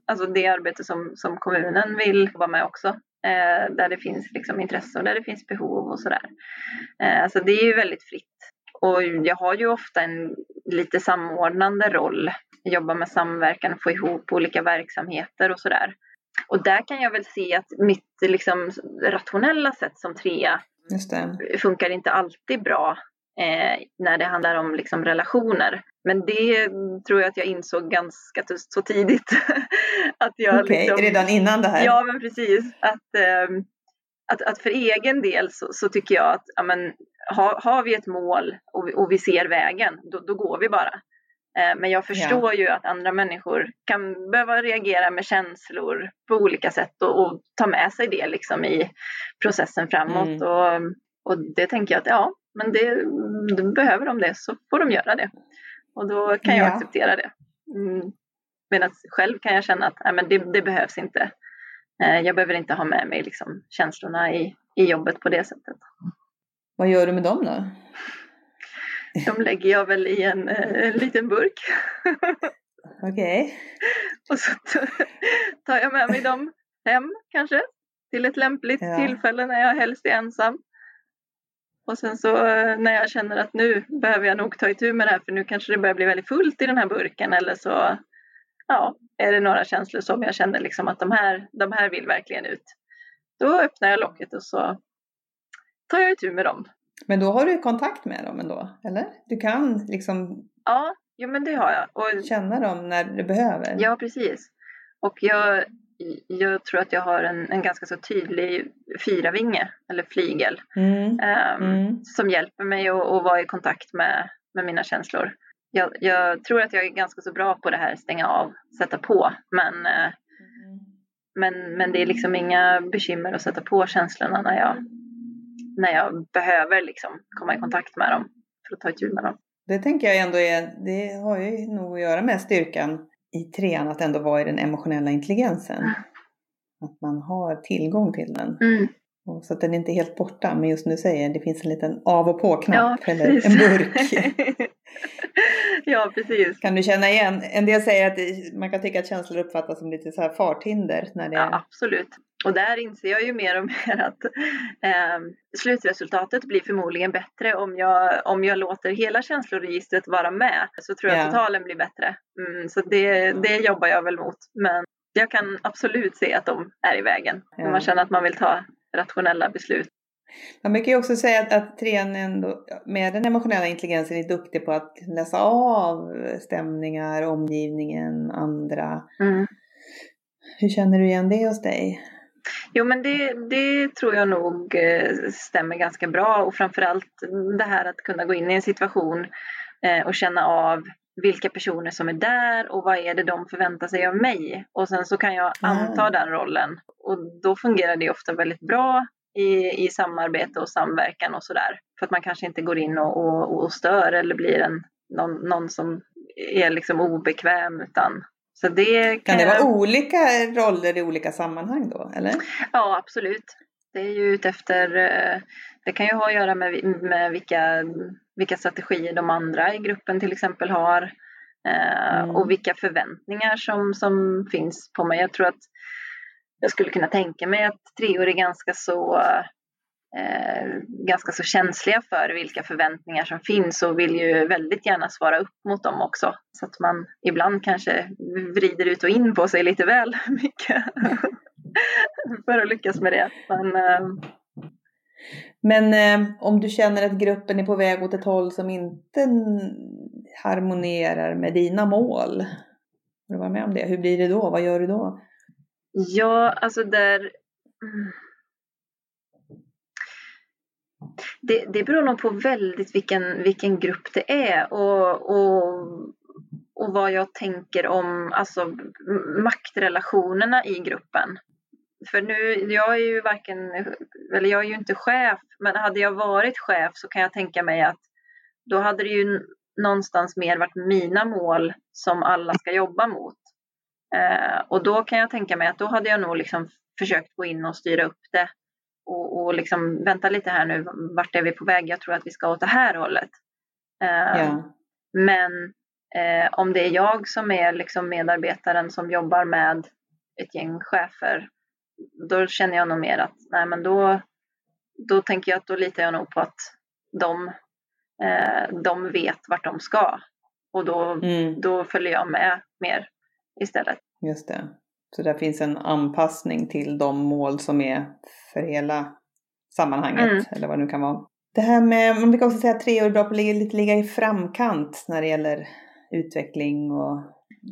alltså det arbete som, som kommunen vill jobba med också. Eh, där det finns liksom intresse och där det finns behov och sådär. Så det är ju väldigt fritt. Och jag har ju ofta en lite samordnande roll. Jag jobbar med samverkan och få ihop olika verksamheter och sådär. Och där kan jag väl se att mitt liksom, rationella sätt som trea funkar inte alltid bra eh, när det handlar om liksom, relationer. Men det tror jag att jag insåg ganska så tidigt. att jag okay, liksom, redan innan det här? Ja, men precis. Att, eh, att, att för egen del så, så tycker jag att ja, men, har, har vi ett mål och vi, och vi ser vägen, då, då går vi bara. Eh, men jag förstår ja. ju att andra människor kan behöva reagera med känslor på olika sätt och, och ta med sig det liksom i processen framåt. Mm. Och, och det tänker jag att ja, men det, behöver de det så får de göra det. Och då kan jag ja. acceptera det. Mm. Medan själv kan jag känna att nej, men det, det behövs inte. Eh, jag behöver inte ha med mig liksom, känslorna i, i jobbet på det sättet. Vad gör du med dem då? De lägger jag väl i en, en liten burk. okej. Okay. Och så tar jag med mig dem hem kanske till ett lämpligt ja. tillfälle när jag helst är ensam. Och sen så eh, när jag känner att nu behöver jag nog ta itu med det här för nu kanske det börjar bli väldigt fullt i den här burken eller så ja, är det några känslor som jag känner liksom att de här, de här vill verkligen ut. Då öppnar jag locket och så tar jag itu med dem. Men då har du kontakt med dem ändå, eller? Du kan liksom Ja, jo men det har jag. Och, känna dem när du behöver? Ja, precis. Och jag, jag tror att jag har en, en ganska så tydlig fyravinge, eller flygel, mm. Um, mm. som hjälper mig att, att, vara i kontakt med, med mina känslor. Jag, jag, tror att jag är ganska så bra på det här stänga av, sätta på, men, mm. men, men det är liksom inga bekymmer att sätta på känslorna när jag, när jag behöver liksom komma i kontakt med dem för att ta itu med dem. Det tänker jag ändå är, det har ju nog att göra med styrkan i trean att ändå vara i den emotionella intelligensen. Mm. Att man har tillgång till den. Mm. Och så att den inte är helt borta, men just nu säger det finns en liten av och på-knapp ja, eller en burk. ja, precis. Kan du känna igen? En del säger att man kan tycka att känslor uppfattas som lite så här farthinder. När det... Ja, absolut. Och där inser jag ju mer och mer att eh, slutresultatet blir förmodligen bättre om jag, om jag låter hela känsloregistret vara med. Så tror jag ja. totalen blir bättre. Mm, så det, det jobbar jag väl mot. Men jag kan absolut se att de är i vägen. När man känner att man vill ta rationella beslut. Man brukar ju också säga att, att trean med den emotionella intelligensen är duktig på att läsa av stämningar, omgivningen, andra. Mm. Hur känner du igen det hos dig? Jo men det, det tror jag nog eh, stämmer ganska bra och framförallt det här att kunna gå in i en situation eh, och känna av vilka personer som är där och vad är det de förväntar sig av mig. Och sen så kan jag anta mm. den rollen. Och då fungerar det ofta väldigt bra i, i samarbete och samverkan och sådär. För att man kanske inte går in och, och, och stör eller blir en, någon, någon som är liksom obekväm utan så det kan, kan det vara olika roller i olika sammanhang då, eller? Ja, absolut. Det är ju utefter, eh, det kan ju ha att göra med, med vilka, vilka strategier de andra i gruppen till exempel har. Eh, mm. Och vilka förväntningar som, som finns på mig. Jag tror att jag skulle kunna tänka mig att treor är ganska så eh, ganska så känsliga för vilka förväntningar som finns och vill ju väldigt gärna svara upp mot dem också. Så att man ibland kanske vrider ut och in på sig lite väl mycket för att lyckas med det. Men, eh... Men eh, om du känner att gruppen är på väg åt ett håll som inte harmonerar med dina mål, har du varit med om det? Hur blir det då? Vad gör du då? Ja, alltså där mm, det, det beror nog på väldigt vilken, vilken grupp det är och, och, och vad jag tänker om alltså, maktrelationerna i gruppen. För nu, jag är ju varken, eller jag är ju inte chef, men hade jag varit chef så kan jag tänka mig att då hade det ju någonstans mer varit mina mål som alla ska jobba mot. Eh, och då kan jag tänka mig att då hade jag nog liksom försökt gå in och styra upp det och, och liksom vänta lite här nu, vart är vi på väg? Jag tror att vi ska åt det här hållet. Uh, ja. Men uh, om det är jag som är liksom medarbetaren som jobbar med ett gäng chefer, då känner jag nog mer att nej men då, då tänker jag att då litar jag nog på att de, uh, de vet vart de ska. Och då, mm. då följer jag med mer istället. Just det. Så där finns en anpassning till de mål som är för hela sammanhanget mm. eller vad det nu kan vara. Det här med, man brukar också säga att tre år är bra på att ligga, lite ligga i framkant när det gäller utveckling och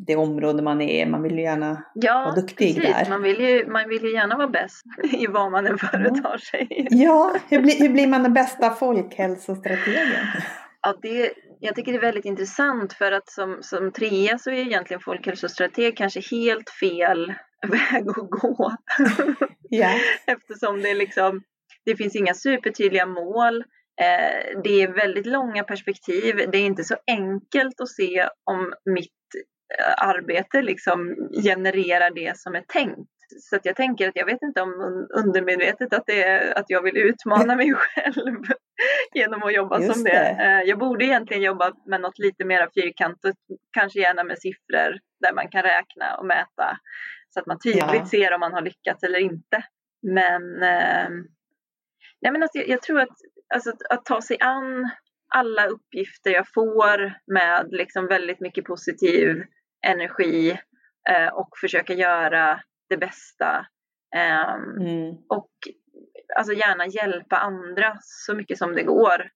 det område man är. Man vill ju gärna ja, vara duktig precis. där. Man vill, ju, man vill ju gärna vara bäst i vad man än företar sig. Ja, hur, blir, hur blir man den bästa folkhälsostrategen? Ja, det, jag tycker det är väldigt intressant för att som, som trea så är egentligen folkhälsostrateg kanske helt fel väg att gå. Yeah. Eftersom det, liksom, det finns inga supertydliga mål. Eh, det är väldigt långa perspektiv. Det är inte så enkelt att se om mitt eh, arbete liksom genererar det som är tänkt. Så att jag tänker att jag vet inte om undermedvetet att det är att jag vill utmana mig själv genom att jobba Just som det. det. Eh, Jag borde egentligen jobba med något lite mer fyrkantigt, kanske gärna med siffror där man kan räkna och mäta så att man tydligt Ja. ser om man har lyckats eller inte. Men, eh, nej men alltså, jag, jag tror att, alltså, att, att ta sig an alla uppgifter jag får med liksom väldigt mycket positiv energi eh, och försöka göra det bästa. Ehm, Mm. och alltså gärna hjälpa andra så mycket som det går.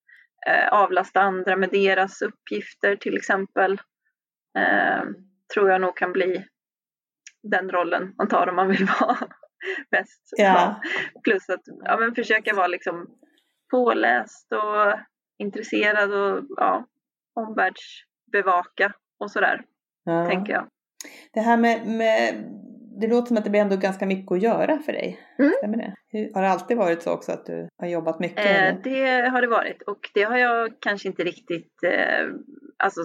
Eh, avlasta andra med deras uppgifter till exempel. Eh, tror jag nog kan bli den rollen man tar om man vill vara bäst. Ja. Plus att ja, men försöka vara liksom påläst och intresserad och ja, omvärldsbevaka och sådär, Ja. tänker jag. Det här med, med, det låter som att det blir ändå ganska mycket att göra för dig. Mm. Stämmer det? Har det alltid varit så också att du har jobbat mycket? Eh, det har det varit och det har jag kanske inte riktigt eh, alltså,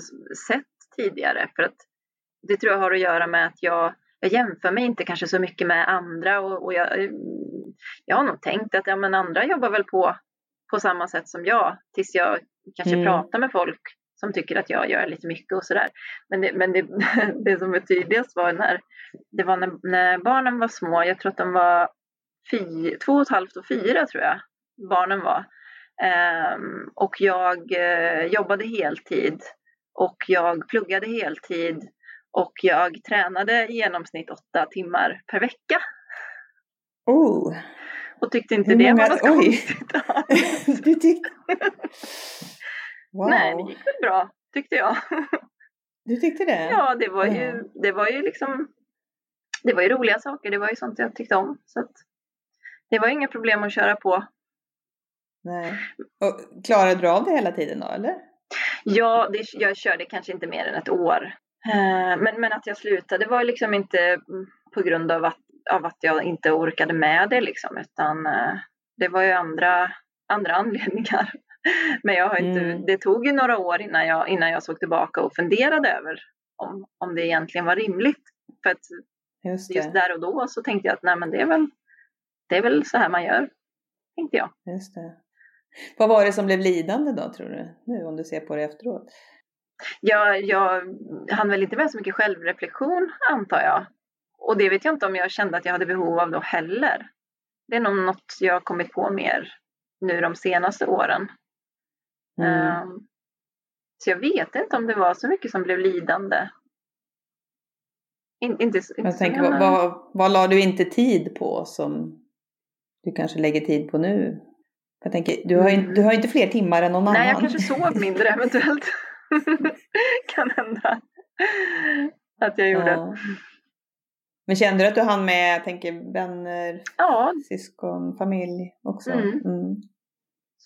sett tidigare för att det tror jag har att göra med att jag, jag jämför mig inte kanske så mycket med andra och, och jag, eh, jag har nog tänkt att ja, men andra jobbar väl på, på samma sätt som jag tills jag kanske Mm. pratar med folk som tycker att jag gör lite mycket och sådär. Men, det, men det, det som är tydligast var när, det var när, när barnen var små, jag tror att de var fy, två och ett halvt och fyra tror jag barnen var. Ehm, och jag eh, jobbade heltid och jag pluggade heltid och jag tränade i genomsnitt åtta timmar per vecka Oh, och tyckte inte Hur det många- var något oj. konstigt du tyckte... Wow, Nej, det gick väl bra tyckte jag. du tyckte det? Ja, det var Ja. ju, det var ju liksom det var ju roliga saker, det var ju sånt jag tyckte om. Så det var inga problem att köra på. Nej. Och klarade du av det hela tiden då, eller? Ja, det, jag körde kanske inte mer än ett år. Eh, Men, men att jag slutade var liksom inte på grund av att, av att jag inte orkade med det liksom, utan eh, det var ju andra, andra anledningar. Men jag har inte, Mm. det tog ju några år innan jag, innan jag såg tillbaka och funderade över om, om det egentligen var rimligt. För att Just just där och då så tänkte jag att nej men det är väl, det är väl så här man gör, tänkte jag. Just det. Vad var det som blev lidande då, tror du? Nu, om du ser på det efteråt. Jag, jag hann väl inte med så mycket självreflektion antar jag. Och det vet jag inte om jag kände att jag hade behov av då heller. Det är nog något jag har kommit på mer nu de senaste åren. Mm. Ehm, så jag vet inte om det var så mycket som blev lidande. In, inte, inte Jag tänker, vad, vad, vad la du inte tid på som du kanske lägger tid på nu? Jag tänker, du har Mm. du har inte fler timmar än någon Nej, annan. jag kanske sov mindre eventuellt. kan hända att jag gjorde. Ja. Men kände du att du hann med, jag tänker vänner, Ja, syskon, familj också? Mm. Mm.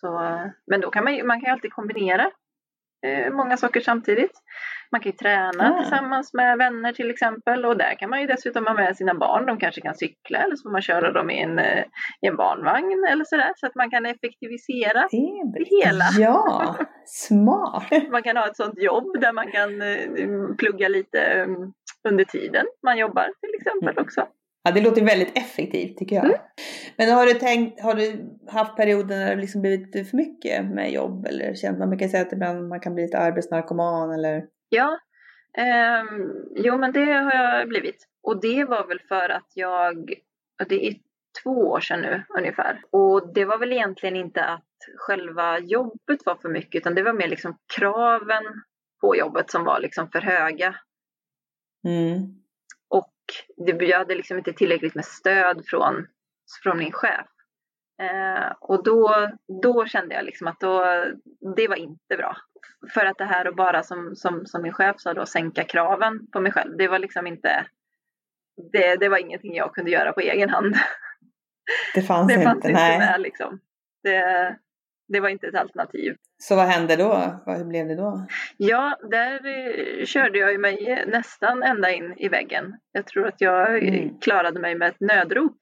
Så, men då kan man, ju- man kan alltid kombinera eh, många saker samtidigt. Man kan ju träna Ah. tillsammans med vänner till exempel och där kan man ju dessutom ha med sina barn. De kanske kan cykla eller så får man köra dem i en, eh, i en barnvagn eller sådär så att man kan effektivisera. Det bra. hela. Ja, smart. Man kan ha ett sånt jobb där man kan eh, plugga lite eh, under tiden man jobbar till exempel Mm. också. Ja, det låter väldigt effektivt tycker jag. Mm. Men har du tänkt, har du haft perioder när det liksom blivit för mycket med jobb? Eller känt, man kan säga att ibland man kan bli lite arbetsnarkoman eller? Ja, ehm, jo men det har jag blivit. Och det var väl för att jag, det är två år sedan nu ungefär. Och det var väl egentligen inte att själva jobbet var för mycket utan det var mer liksom kraven på jobbet som var liksom för höga. Mm. Det, jag hade liksom inte tillräckligt med stöd från, från min chef. Eh, och då, då kände jag liksom att då, det var inte bra. För att det här att bara som, som, som min chef sa då sänka kraven på mig själv, det var liksom inte, det, det var ingenting jag kunde göra på egen hand. Det fanns Det inte, fanns inte nej. med liksom. Det, det var inte ett alternativ. Så vad hände då? Vad, hur blev det då? Ja, där eh, körde jag mig nästan ända in i väggen. Jag tror att jag eh, Mm. klarade mig med ett nödrop.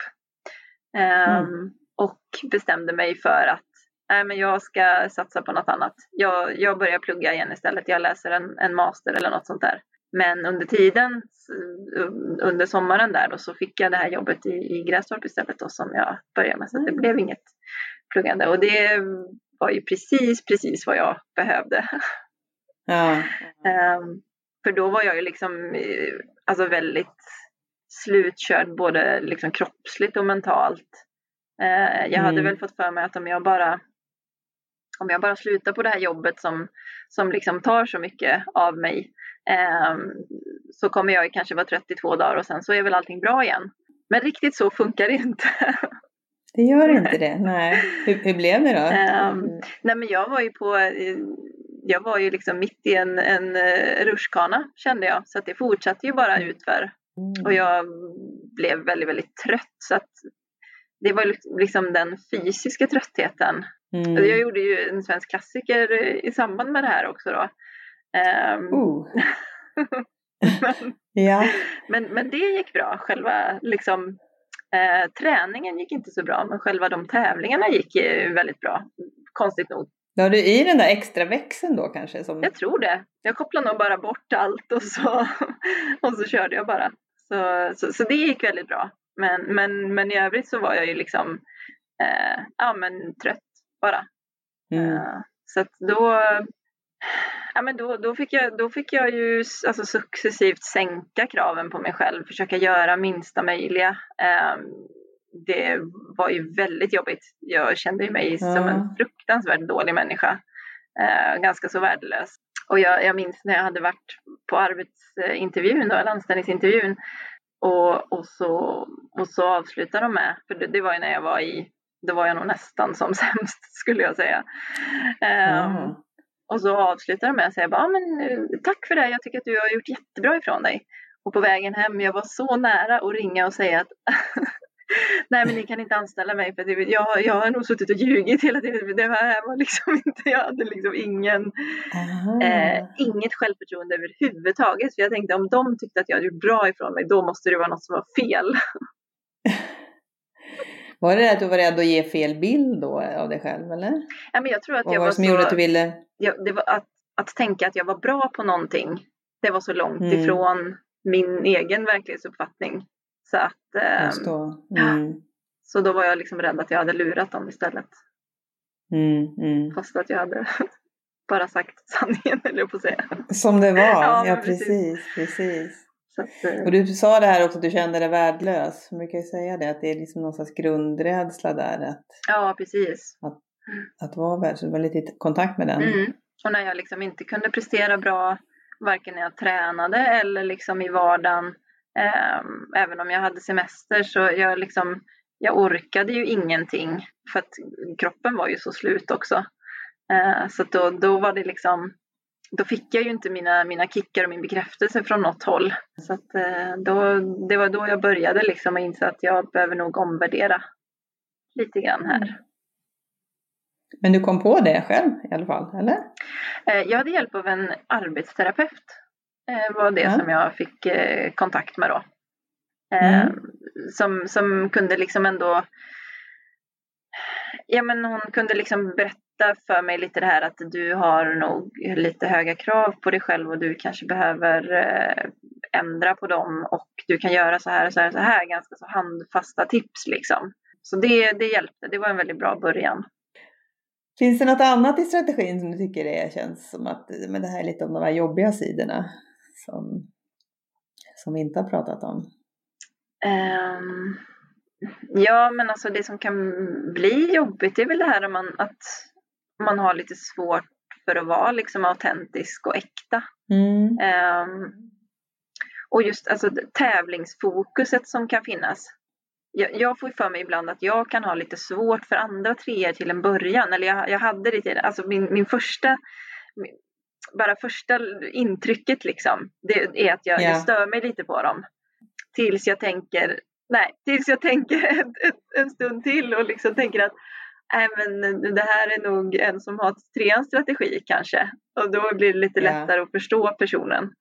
Ehm, Mm. Och bestämde mig för att nej, men jag ska satsa på något annat. Jag, jag börjar plugga igen istället. Jag läser en, en master eller något sånt där. Men under tiden, under sommaren där då, så fick jag det här jobbet i, i Grästorp istället då som jag började med. Så det mm. blev inget pluggande och det var ju precis, precis vad jag behövde. Ja. um, för då var jag ju liksom eh, alltså väldigt slutkörd både liksom kroppsligt och mentalt. Uh, jag mm. hade väl fått för mig att om jag bara om jag bara slutar på det här jobbet som, som liksom tar så mycket av mig eh, så kommer jag kanske vara 32 dagar och sen så är väl allting bra igen. Men riktigt så funkar det inte. Det gör inte det, nej. Hur, hur blev det då? Um, nej men jag var ju på, jag var ju liksom mitt i en, en uh, rutschkana kände jag. Så att det fortsatte ju bara utför. Mm. Och jag blev väldigt, väldigt trött. Så att det var liksom den fysiska tröttheten. Mm. Jag gjorde ju en svensk klassiker i samband med det här också då. Um, uh. men, ja. men, men det gick bra. Själva liksom, eh, träningen gick inte så bra men själva de tävlingarna gick väldigt bra. Konstigt nog. Var du i den där extra växeln då kanske? Som... Jag tror det. Jag kopplade nog bara bort allt och så, och så körde jag bara. Så, så, så det gick väldigt bra. Men, men, men i övrigt så var jag ju liksom eh, ja, men trött bara. Mm. Uh, så att då, ja, men då, då, fick jag, då fick jag ju alltså, successivt sänka kraven på mig själv, försöka göra minsta möjliga. Uh, det var ju väldigt jobbigt. Jag kände mig mm. som en fruktansvärt dålig människa. Uh, ganska så värdelös. Och jag, jag minns när jag hade varit på arbetsintervjun, då, eller anställningsintervjun, och, och, så, och så avslutade de med, för det, det var ju när jag var i då var jag nog nästan som sämst skulle jag säga. Mm. Och så avslutar de med att säga bara, men, eh, tack för det, jag tycker att du har gjort jättebra ifrån dig. Och på vägen hem, jag var så nära att ringa och säga att Nej men ni kan inte anställa mig för det, jag, jag har nog suttit och ljugit hela tiden. Det här var liksom inte, jag hade liksom ingen, eh, inget självförtroende överhuvudtaget. För jag tänkte om de tyckte att jag hade gjort bra ifrån mig då måste det vara något som var fel. Var det att du var rädd att ge fel bild då av dig själv eller? Ja, men jag tror att Vad jag var det som så, gjorde att du ville? Ja, det var att, att tänka att jag var bra på någonting. Det var så långt mm. ifrån min egen verklighetsuppfattning. Så att... Eh, då. Mm. Så då var jag liksom rädd att jag hade lurat dem istället. Mm, mm. Fast att jag hade bara sagt sanningen, eller på att säga. Som det var, ja, ja precis, precis. precis. Att, eh, och du sa det här också att du kände dig värdelös. Man brukar ju säga det att det är liksom någon slags grundrädsla där. Att, ja, precis. Att, att vara värd, så du var lite i kontakt med den. Mm. Och när jag liksom inte kunde prestera bra, varken när jag tränade eller liksom i vardagen. Eh, även om jag hade semester så jag liksom, jag orkade ju ingenting för att kroppen var ju så slut också. Eh, så då, då var det liksom då fick jag ju inte mina, mina kickar och min bekräftelse från något håll. Så att, eh, då, det var då jag började liksom och inse att jag behöver nog omvärdera lite grann här. Mm. Men du kom på det själv i alla fall, eller? Eh, jag hade hjälp av en arbetsterapeut. Det var det ja. som jag fick kontakt med då. Mm. Som, som kunde liksom ändå Ja men hon kunde liksom berätta berätta för mig lite det här att du har nog lite höga krav på dig själv och du kanske behöver eh, ändra på dem och du kan göra så här och så här, så här ganska så handfasta tips liksom. Så det, det hjälpte, det var en väldigt bra början. Finns det något annat i strategin som du tycker det känns som att men det här är lite om de här jobbiga sidorna som, som vi inte har pratat om? Um, ja, men alltså det som kan bli jobbigt är väl det här om man, att man har lite svårt för att vara liksom autentisk och äkta. Mm. Um, och just alltså, tävlingsfokuset som kan finnas. Jag, jag får för mig ibland att jag kan ha lite svårt för andra treor till en början. Eller jag, jag hade det till, alltså min, min första min, bara första intrycket liksom, det är att jag, yeah. jag stör mig lite på dem. Tills jag tänker, nej, tills jag tänker en, en stund till och liksom tänker att nej men det här är nog en som har treans strategi kanske. Och då blir det lite lättare yeah. att förstå personen.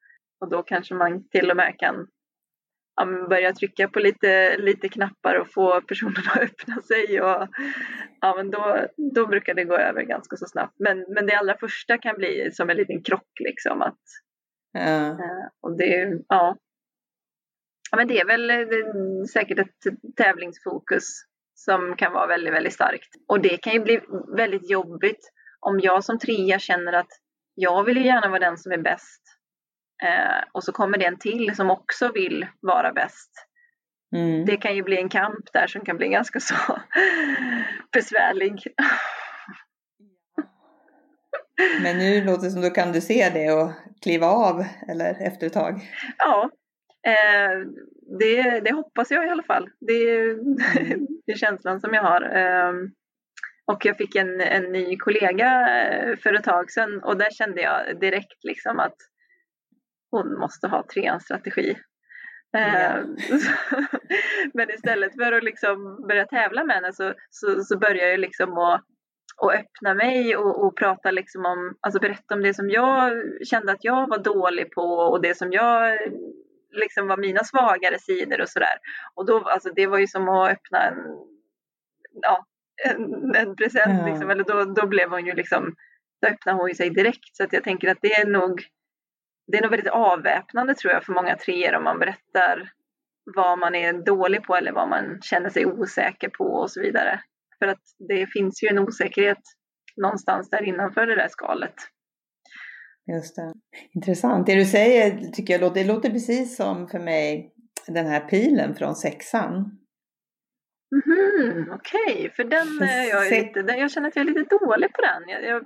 Och då kanske man till och med kan ja, börja trycka på lite, lite knappar och få personen att öppna sig. Och, ja, men då, då brukar det gå över ganska så snabbt. Men, men det allra första kan bli som en liten krock liksom. Att, Ja. Eh, och det, ja. ja, men det är väl eh, säkert ett tävlingsfokus som kan vara väldigt, väldigt starkt. Och det kan ju bli väldigt jobbigt om jag som trea känner att jag vill ju gärna vara den som är bäst. Eh, och så kommer det en till som också vill vara bäst. Mm. Det kan ju bli en kamp där som kan bli ganska så besvärlig. Men nu låter det som då kan du se det och kliva av eller efter ett tag. Ja, eh, det, det hoppas jag i alla fall. Det, Mm. det är känslan som jag har. Eh, och jag fick en, en ny kollega eh, för ett tag sedan och där kände jag direkt liksom att hon måste ha treans strategi. Ja. Men istället för att liksom börja tävla med henne så, så, så börjar jag liksom att, att öppna mig och, och prata liksom om, alltså berätta om det som jag kände att jag var dålig på och det som jag liksom var mina svagare sidor och sådär. Och då, alltså det var ju som att öppna en, ja, en, en present Ja. liksom, eller då, då blev hon ju liksom, då öppnade hon ju sig direkt. Så att jag tänker att det är nog, det är nog väldigt avväpnande tror jag för många treor om man berättar vad man är dålig på eller vad man känner sig osäker på och så vidare. För att det finns ju en osäkerhet någonstans där innanför det där skalet. Just det. Intressant. Det du säger tycker jag låter, det låter precis som för mig den här pilen från sexan. Mhm, Okej, för den är jag, Se- lite, den, jag känner att jag är lite dålig på den. Jag, jag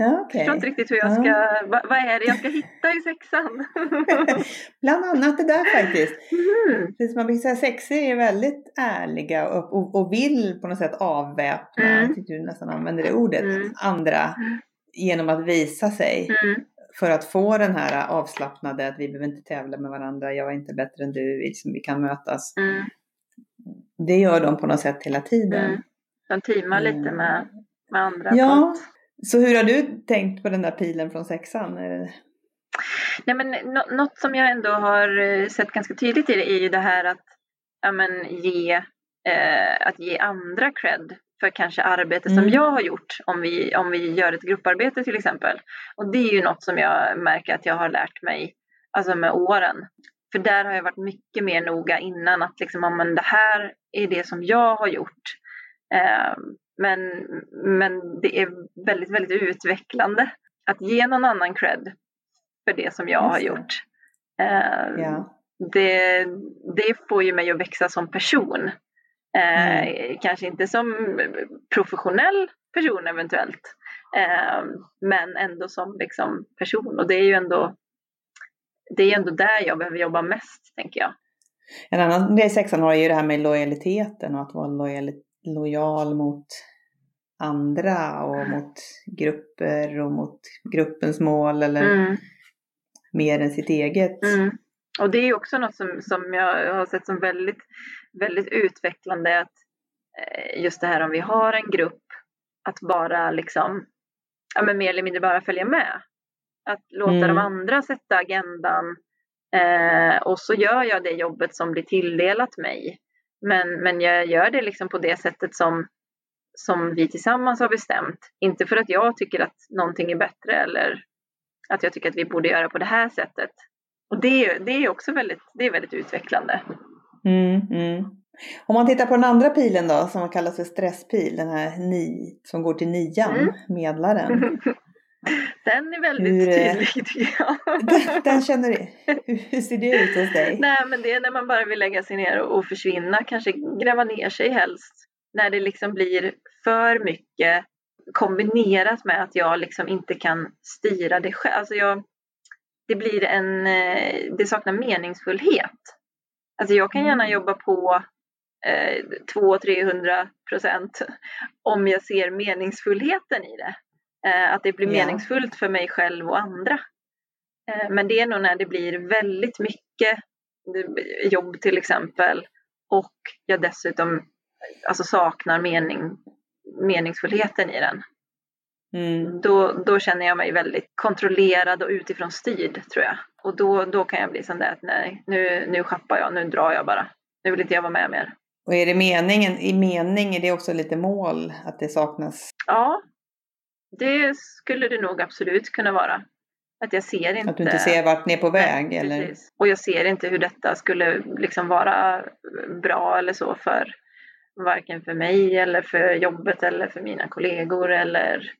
Ja, okej. förstår inte riktigt hur jag Ja. ska, vad, vad är det jag ska hitta i sexan? Bland annat det där faktiskt. Det som man brukar säga, sexor är väldigt ärliga och, och, och vill på något sätt avväpna, Mm. jag tyckte du nästan använder det ordet, Mm. andra genom att visa sig. mm, För att få den här avslappnade, att vi behöver inte tävla med varandra, jag är inte bättre än du, vi, vi kan mötas. mm, Det gör de på något sätt hela tiden. mm. De teamar lite Mm. med, med andra. Ja, så hur har du tänkt på den där pilen från sexan? Nej, men nå- något som jag ändå har eh, sett ganska tydligt i det är ju det här att, ja, men, ge, eh, att ge andra cred för kanske arbete som Mm. jag har gjort om vi, om vi gör ett grupparbete till exempel. Och det är ju något som jag märker att jag har lärt mig alltså med åren. För där har jag varit mycket mer noga innan att liksom, ja, men det här är det som jag har gjort. Eh, men, men det är väldigt, väldigt utvecklande att ge någon annan cred för det som jag Just har gjort. Eh, Ja. det, det får ju mig att växa som person. Eh, Mm. Kanske inte som professionell person eventuellt. Eh, men ändå som liksom person. Och det är ju ändå, det är ändå där jag behöver jobba mest, tänker jag. En annan grej sexan har ju det här med lojaliteten och att vara lojal, lojal mot andra och mot grupper och mot gruppens mål eller Mm. mer än sitt eget. Mm. Och det är ju också något som, som jag har sett som väldigt, väldigt utvecklande. Att, eh, just det här om vi har en grupp, att bara liksom, ja men mer eller mindre bara följa med. Att låta Mm. de andra sätta agendan eh, och så gör jag det jobbet som blir tilldelat mig. Men, men jag gör det liksom på det sättet som, som vi tillsammans har bestämt. Inte för att jag tycker att någonting är bättre eller att jag tycker att vi borde göra på det här sättet. Och det, är- det är också väldigt, det är väldigt utvecklande. Mm, mm. Om man tittar på den andra pilen då, som kallas för stresspil, den här ni, som går till nian, Mm. medlaren. Den är väldigt Hur, eh, tydlig tycker jag. Den, den känner du, hur- ser det ut hos dig? Nej men det är när man bara vill lägga sig ner och, och försvinna, kanske gräva ner sig helst. När det liksom blir för mycket kombinerat med att jag liksom inte kan styra det själv. Alltså jag, det blir en, eh, det saknar meningsfullhet. Alltså jag kan gärna Mm. jobba på eh, 200-300 procent om jag ser meningsfullheten i det. Eh, att det blir Ja. meningsfullt för mig själv och andra. Eh, men det är nog när det blir väldigt mycket jobb till exempel och jag dessutom alltså, saknar mening, meningsfullheten i den. Mm. Då, då känner jag mig väldigt kontrollerad och utifrån styrd tror jag. Och då, då kan jag bli sån där att nej, nu, nu schappar jag, nu drar jag bara. Nu vill inte jag vara med mer. Och är det meningen, i mening är det också lite mål att det saknas? Ja, det skulle det nog absolut kunna vara. Att jag ser inte... Att du inte ser vart ni är på väg? Nej, eller? Precis. Och jag ser inte hur detta skulle liksom vara bra eller så för varken för mig eller för jobbet eller för mina kollegor eller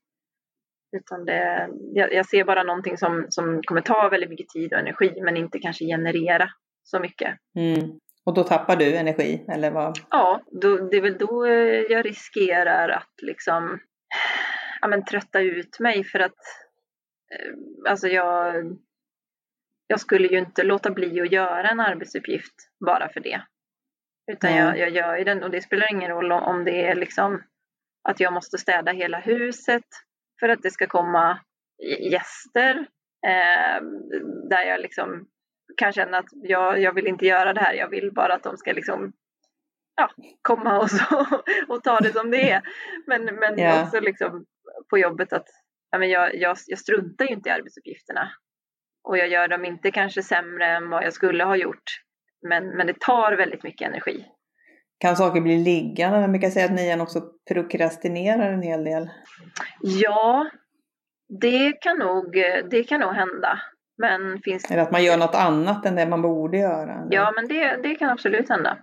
utan det, jag, jag ser bara någonting som, som kommer ta väldigt mycket tid och energi men inte kanske generera så mycket. Mm. Och då tappar du energi eller vad? Ja, då, det är väl då jag riskerar att liksom ja, men, trötta ut mig för att eh, alltså jag, jag skulle ju inte låta bli att göra en arbetsuppgift bara för det. Utan mm. jag, jag gör ju den och det spelar ingen roll om det är liksom att jag måste städa hela huset för att det ska komma gäster eh, där jag liksom kan känna att jag, jag vill inte göra det här, jag vill bara att de ska liksom ja, komma och, så, och ta det som det är. Men, men yeah. också liksom på jobbet att ja, men jag, jag, jag struntar ju inte i arbetsuppgifterna. Och jag gör dem inte kanske sämre än vad jag skulle ha gjort. Men, men det tar väldigt mycket energi. Kan saker bli liggande? Man brukar säga att nian också prokrastinerar en hel del. Ja, det kan nog, det kan nog hända. Men finns Eller att man gör något annat än det man borde göra? Eller? Ja, men det, det kan absolut hända.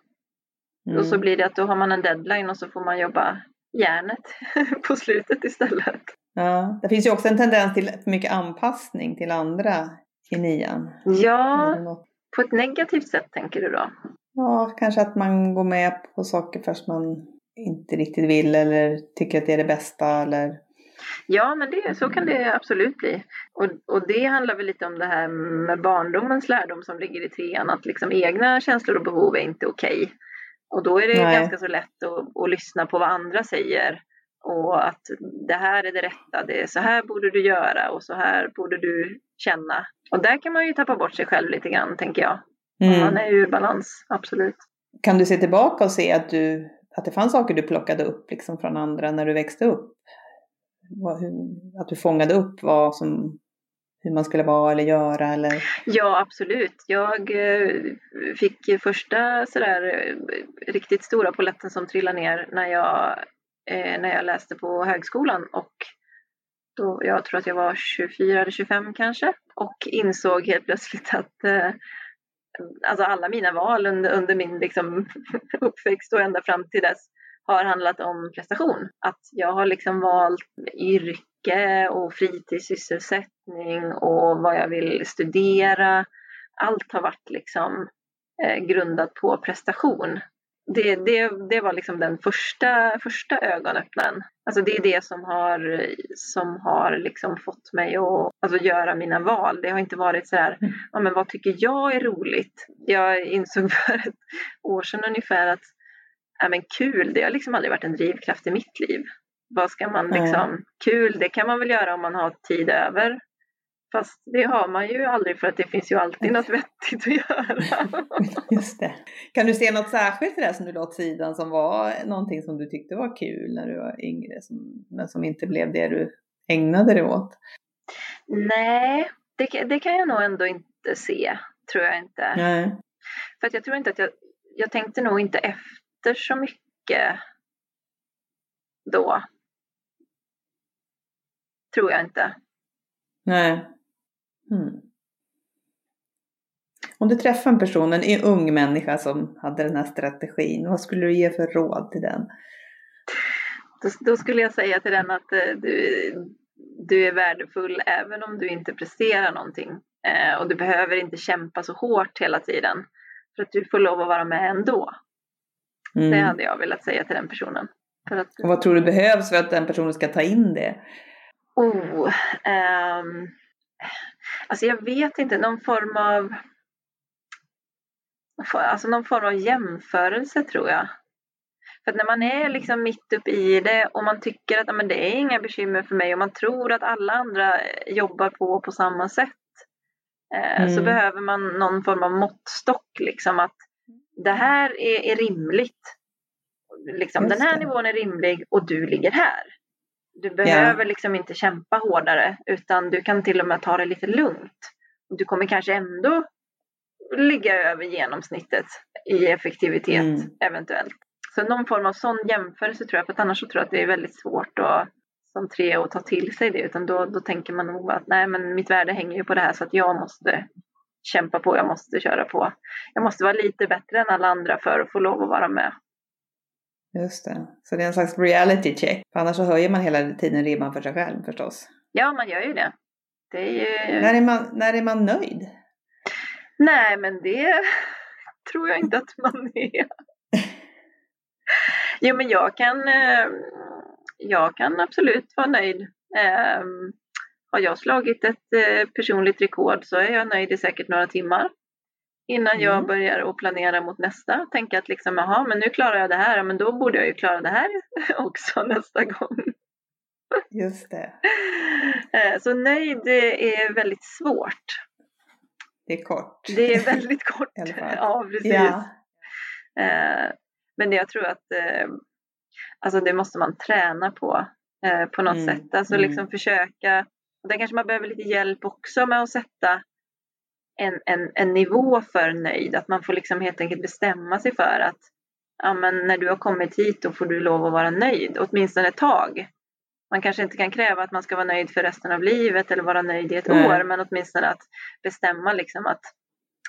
Mm. Och så blir det att då har man en deadline och så får man jobba järnet på slutet istället. Ja, det finns ju också en tendens till mycket anpassning till andra i nian. Ja, på ett negativt sätt tänker du då? Ja, kanske att man går med på saker fast man inte riktigt vill eller tycker att det är det bästa eller Ja, men det, så kan det absolut bli. Och, och det handlar väl lite om det här med barndomens lärdom som ligger i trean, att liksom egna känslor och behov är inte okej. Okay. Och då är det Nej. ganska så lätt att, att lyssna på vad andra säger och att det här är det rätta, det är så här borde du göra och så här borde du känna. Och där kan man ju tappa bort sig själv lite grann, tänker jag. Mm. Man är ju i balans, absolut. Kan du se tillbaka och se att, du, att det fanns saker du plockade upp liksom från andra när du växte upp? Att du fångade upp vad som, hur man skulle vara eller göra? Eller? Ja, absolut. Jag eh, fick första sådär eh, riktigt stora poletten som trillade ner när jag, eh, när jag läste på högskolan och då, jag tror att jag var 24 eller 25 kanske och insåg helt plötsligt att alltså alla mina val under, under min liksom, uppväxt och ända fram till dess har handlat om prestation. Att jag har liksom valt yrke och fritidssysselsättning och vad jag vill studera. Allt har varit liksom eh, grundat på prestation det, det, det var liksom den första, första ögonöppnaren. Alltså det är det som har, som har liksom fått mig att alltså göra mina val. Det har inte varit så här, mm. ja, men vad tycker jag är roligt? Jag insåg för ett år sedan ungefär att ja, men kul, det har liksom aldrig varit en drivkraft i mitt liv. Vad ska man liksom, kul, det kan man väl göra om man har tid över. Fast det har man ju aldrig för att det finns ju alltid något vettigt att göra. Just det. Kan du se något särskilt i det som du la åt sidan som var någonting som du tyckte var kul när du var yngre som, men som inte blev det du ägnade dig åt? Nej, det, det kan jag nog ändå inte se, tror jag inte. Nej. För att jag tror inte att jag, jag tänkte nog inte efter så mycket då. Tror jag inte. Nej. Mm. Om du träffar en person, en ung människa som hade den här strategin, vad skulle du ge för råd till den? Då, då skulle jag säga till den att eh, du, du är värdefull även om du inte presterar någonting. Eh, och du behöver inte kämpa så hårt hela tiden. För att du får lov att vara med ändå. Mm. Det hade jag velat säga till den personen. Att, och vad tror du behövs för att den personen ska ta in det? Oh, um, Alltså jag vet inte, någon form av Alltså någon form av jämförelse tror jag. För när man är liksom mitt uppe i det och man tycker att men det är inga bekymmer för mig och man tror att alla andra jobbar på på samma sätt. Eh, mm. Så behöver man någon form av måttstock liksom att det här är, är rimligt. Liksom, den här nivån är rimlig och du ligger här. Du behöver yeah. liksom inte kämpa hårdare utan du kan till och med ta det lite lugnt. Du kommer kanske ändå ligga över genomsnittet i effektivitet mm. eventuellt. Så någon form av sån jämförelse tror jag, för annars så tror jag att det är väldigt svårt att som tre och ta till sig det utan då, då tänker man nog att nej men mitt värde hänger ju på det här så att jag måste kämpa på, jag måste köra på. Jag måste vara lite bättre än alla andra för att få lov att vara med. Just det, så det är en slags reality check. För annars så höjer man hela tiden ribban för sig själv förstås. Ja, man gör ju det. det är ju... när, är man, när är man nöjd? Nej, men det tror jag inte att man är. jo, men jag kan, eh, jag kan absolut vara nöjd. Ehm, har jag slagit ett eh, personligt rekord så är jag nöjd i säkert några timmar innan jag mm. börjar att planera mot nästa. Tänka att liksom, jaha, men nu klarar jag det här, men då borde jag ju klara det här också nästa gång. Just det. Eh, så nöjd är väldigt svårt. Det är kort. Det är väldigt kort. ja, precis. Ja. Eh, men jag tror att alltså det måste man träna på på något mm. sätt. Alltså mm. liksom försöka och där kanske man behöver lite hjälp också med att sätta en, en, en nivå för nöjd. Att man får liksom helt enkelt bestämma sig för att ja, men när du har kommit hit då får du lov att vara nöjd, åtminstone ett tag. Man kanske inte kan kräva att man ska vara nöjd för resten av livet eller vara nöjd i ett Nej. år, men åtminstone att bestämma liksom att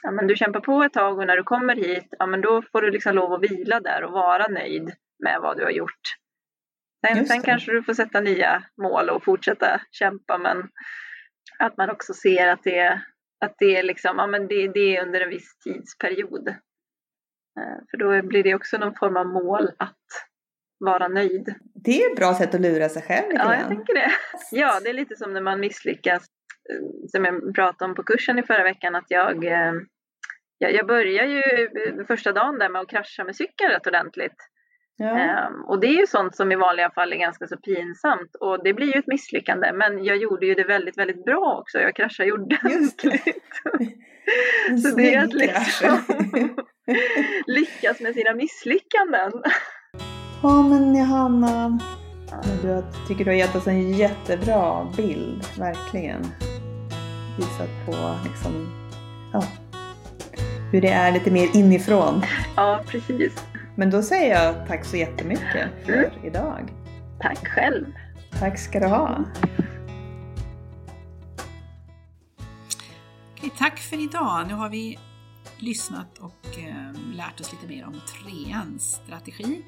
ja, men du kämpar på ett tag och när du kommer hit, ja, men då får du liksom lov att vila där och vara nöjd med vad du har gjort. Sen, sen kanske du får sätta nya mål och fortsätta kämpa men att man också ser att det, att det, är, liksom, ja, men det, det är under en viss tidsperiod. Eh, för då blir det också någon form av mål att vara nöjd. Det är ett bra sätt att lura sig själv lite Ja, jag tänker det. Ja, det är lite som när man misslyckas. Eh, som jag pratade om på kursen i förra veckan att jag eh, jag, börjar ju första dagen där med att krascha med cykeln rätt ordentligt. Ja. Um, och det är ju sånt som i vanliga fall är ganska så pinsamt och det blir ju ett misslyckande men jag gjorde ju det väldigt, väldigt bra också. Jag kraschade ordentligt. så det är att liksom lyckas med sina misslyckanden. Ja men Johanna, du tycker du har gett oss en jättebra bild, verkligen. Visat på liksom, ja, hur det är lite mer inifrån. Ja, precis. Men då säger jag tack så jättemycket för mm. idag. Tack själv. Tack ska du ha. Okej, tack för idag. Nu har vi lyssnat och eh, lärt oss lite mer om treans strategi.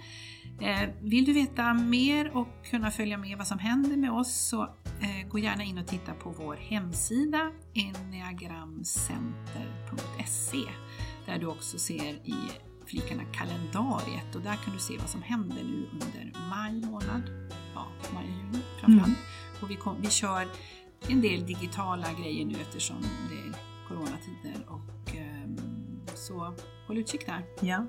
Eh, vill du veta mer och kunna följa med vad som händer med oss så eh, gå gärna in och titta på vår hemsida enneagramcenter.se där du också ser i flikarna kalendariet och där kan du se vad som händer nu under maj månad. Ja, maj juni framförallt. Mm. Och vi, kom, vi kör en del digitala grejer nu eftersom det är coronatider och um, så håll utkik där. Ja,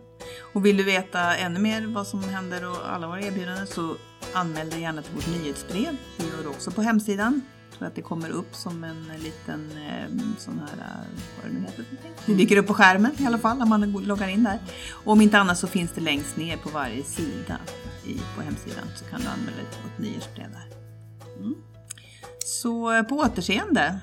och vill du veta ännu mer vad som händer och alla våra erbjudanden så anmäl dig gärna till vårt nyhetsbrev. Det gör du också på hemsidan så att det kommer upp som en liten eh, sån här, eh, vad det nu heter Det dyker upp på skärmen i alla fall när man loggar in där. Och om inte annat så finns det längst ner på varje sida i, på hemsidan så kan du anmäla dig till vårt nyhetsbrev där. Mm. Så eh, på återseende!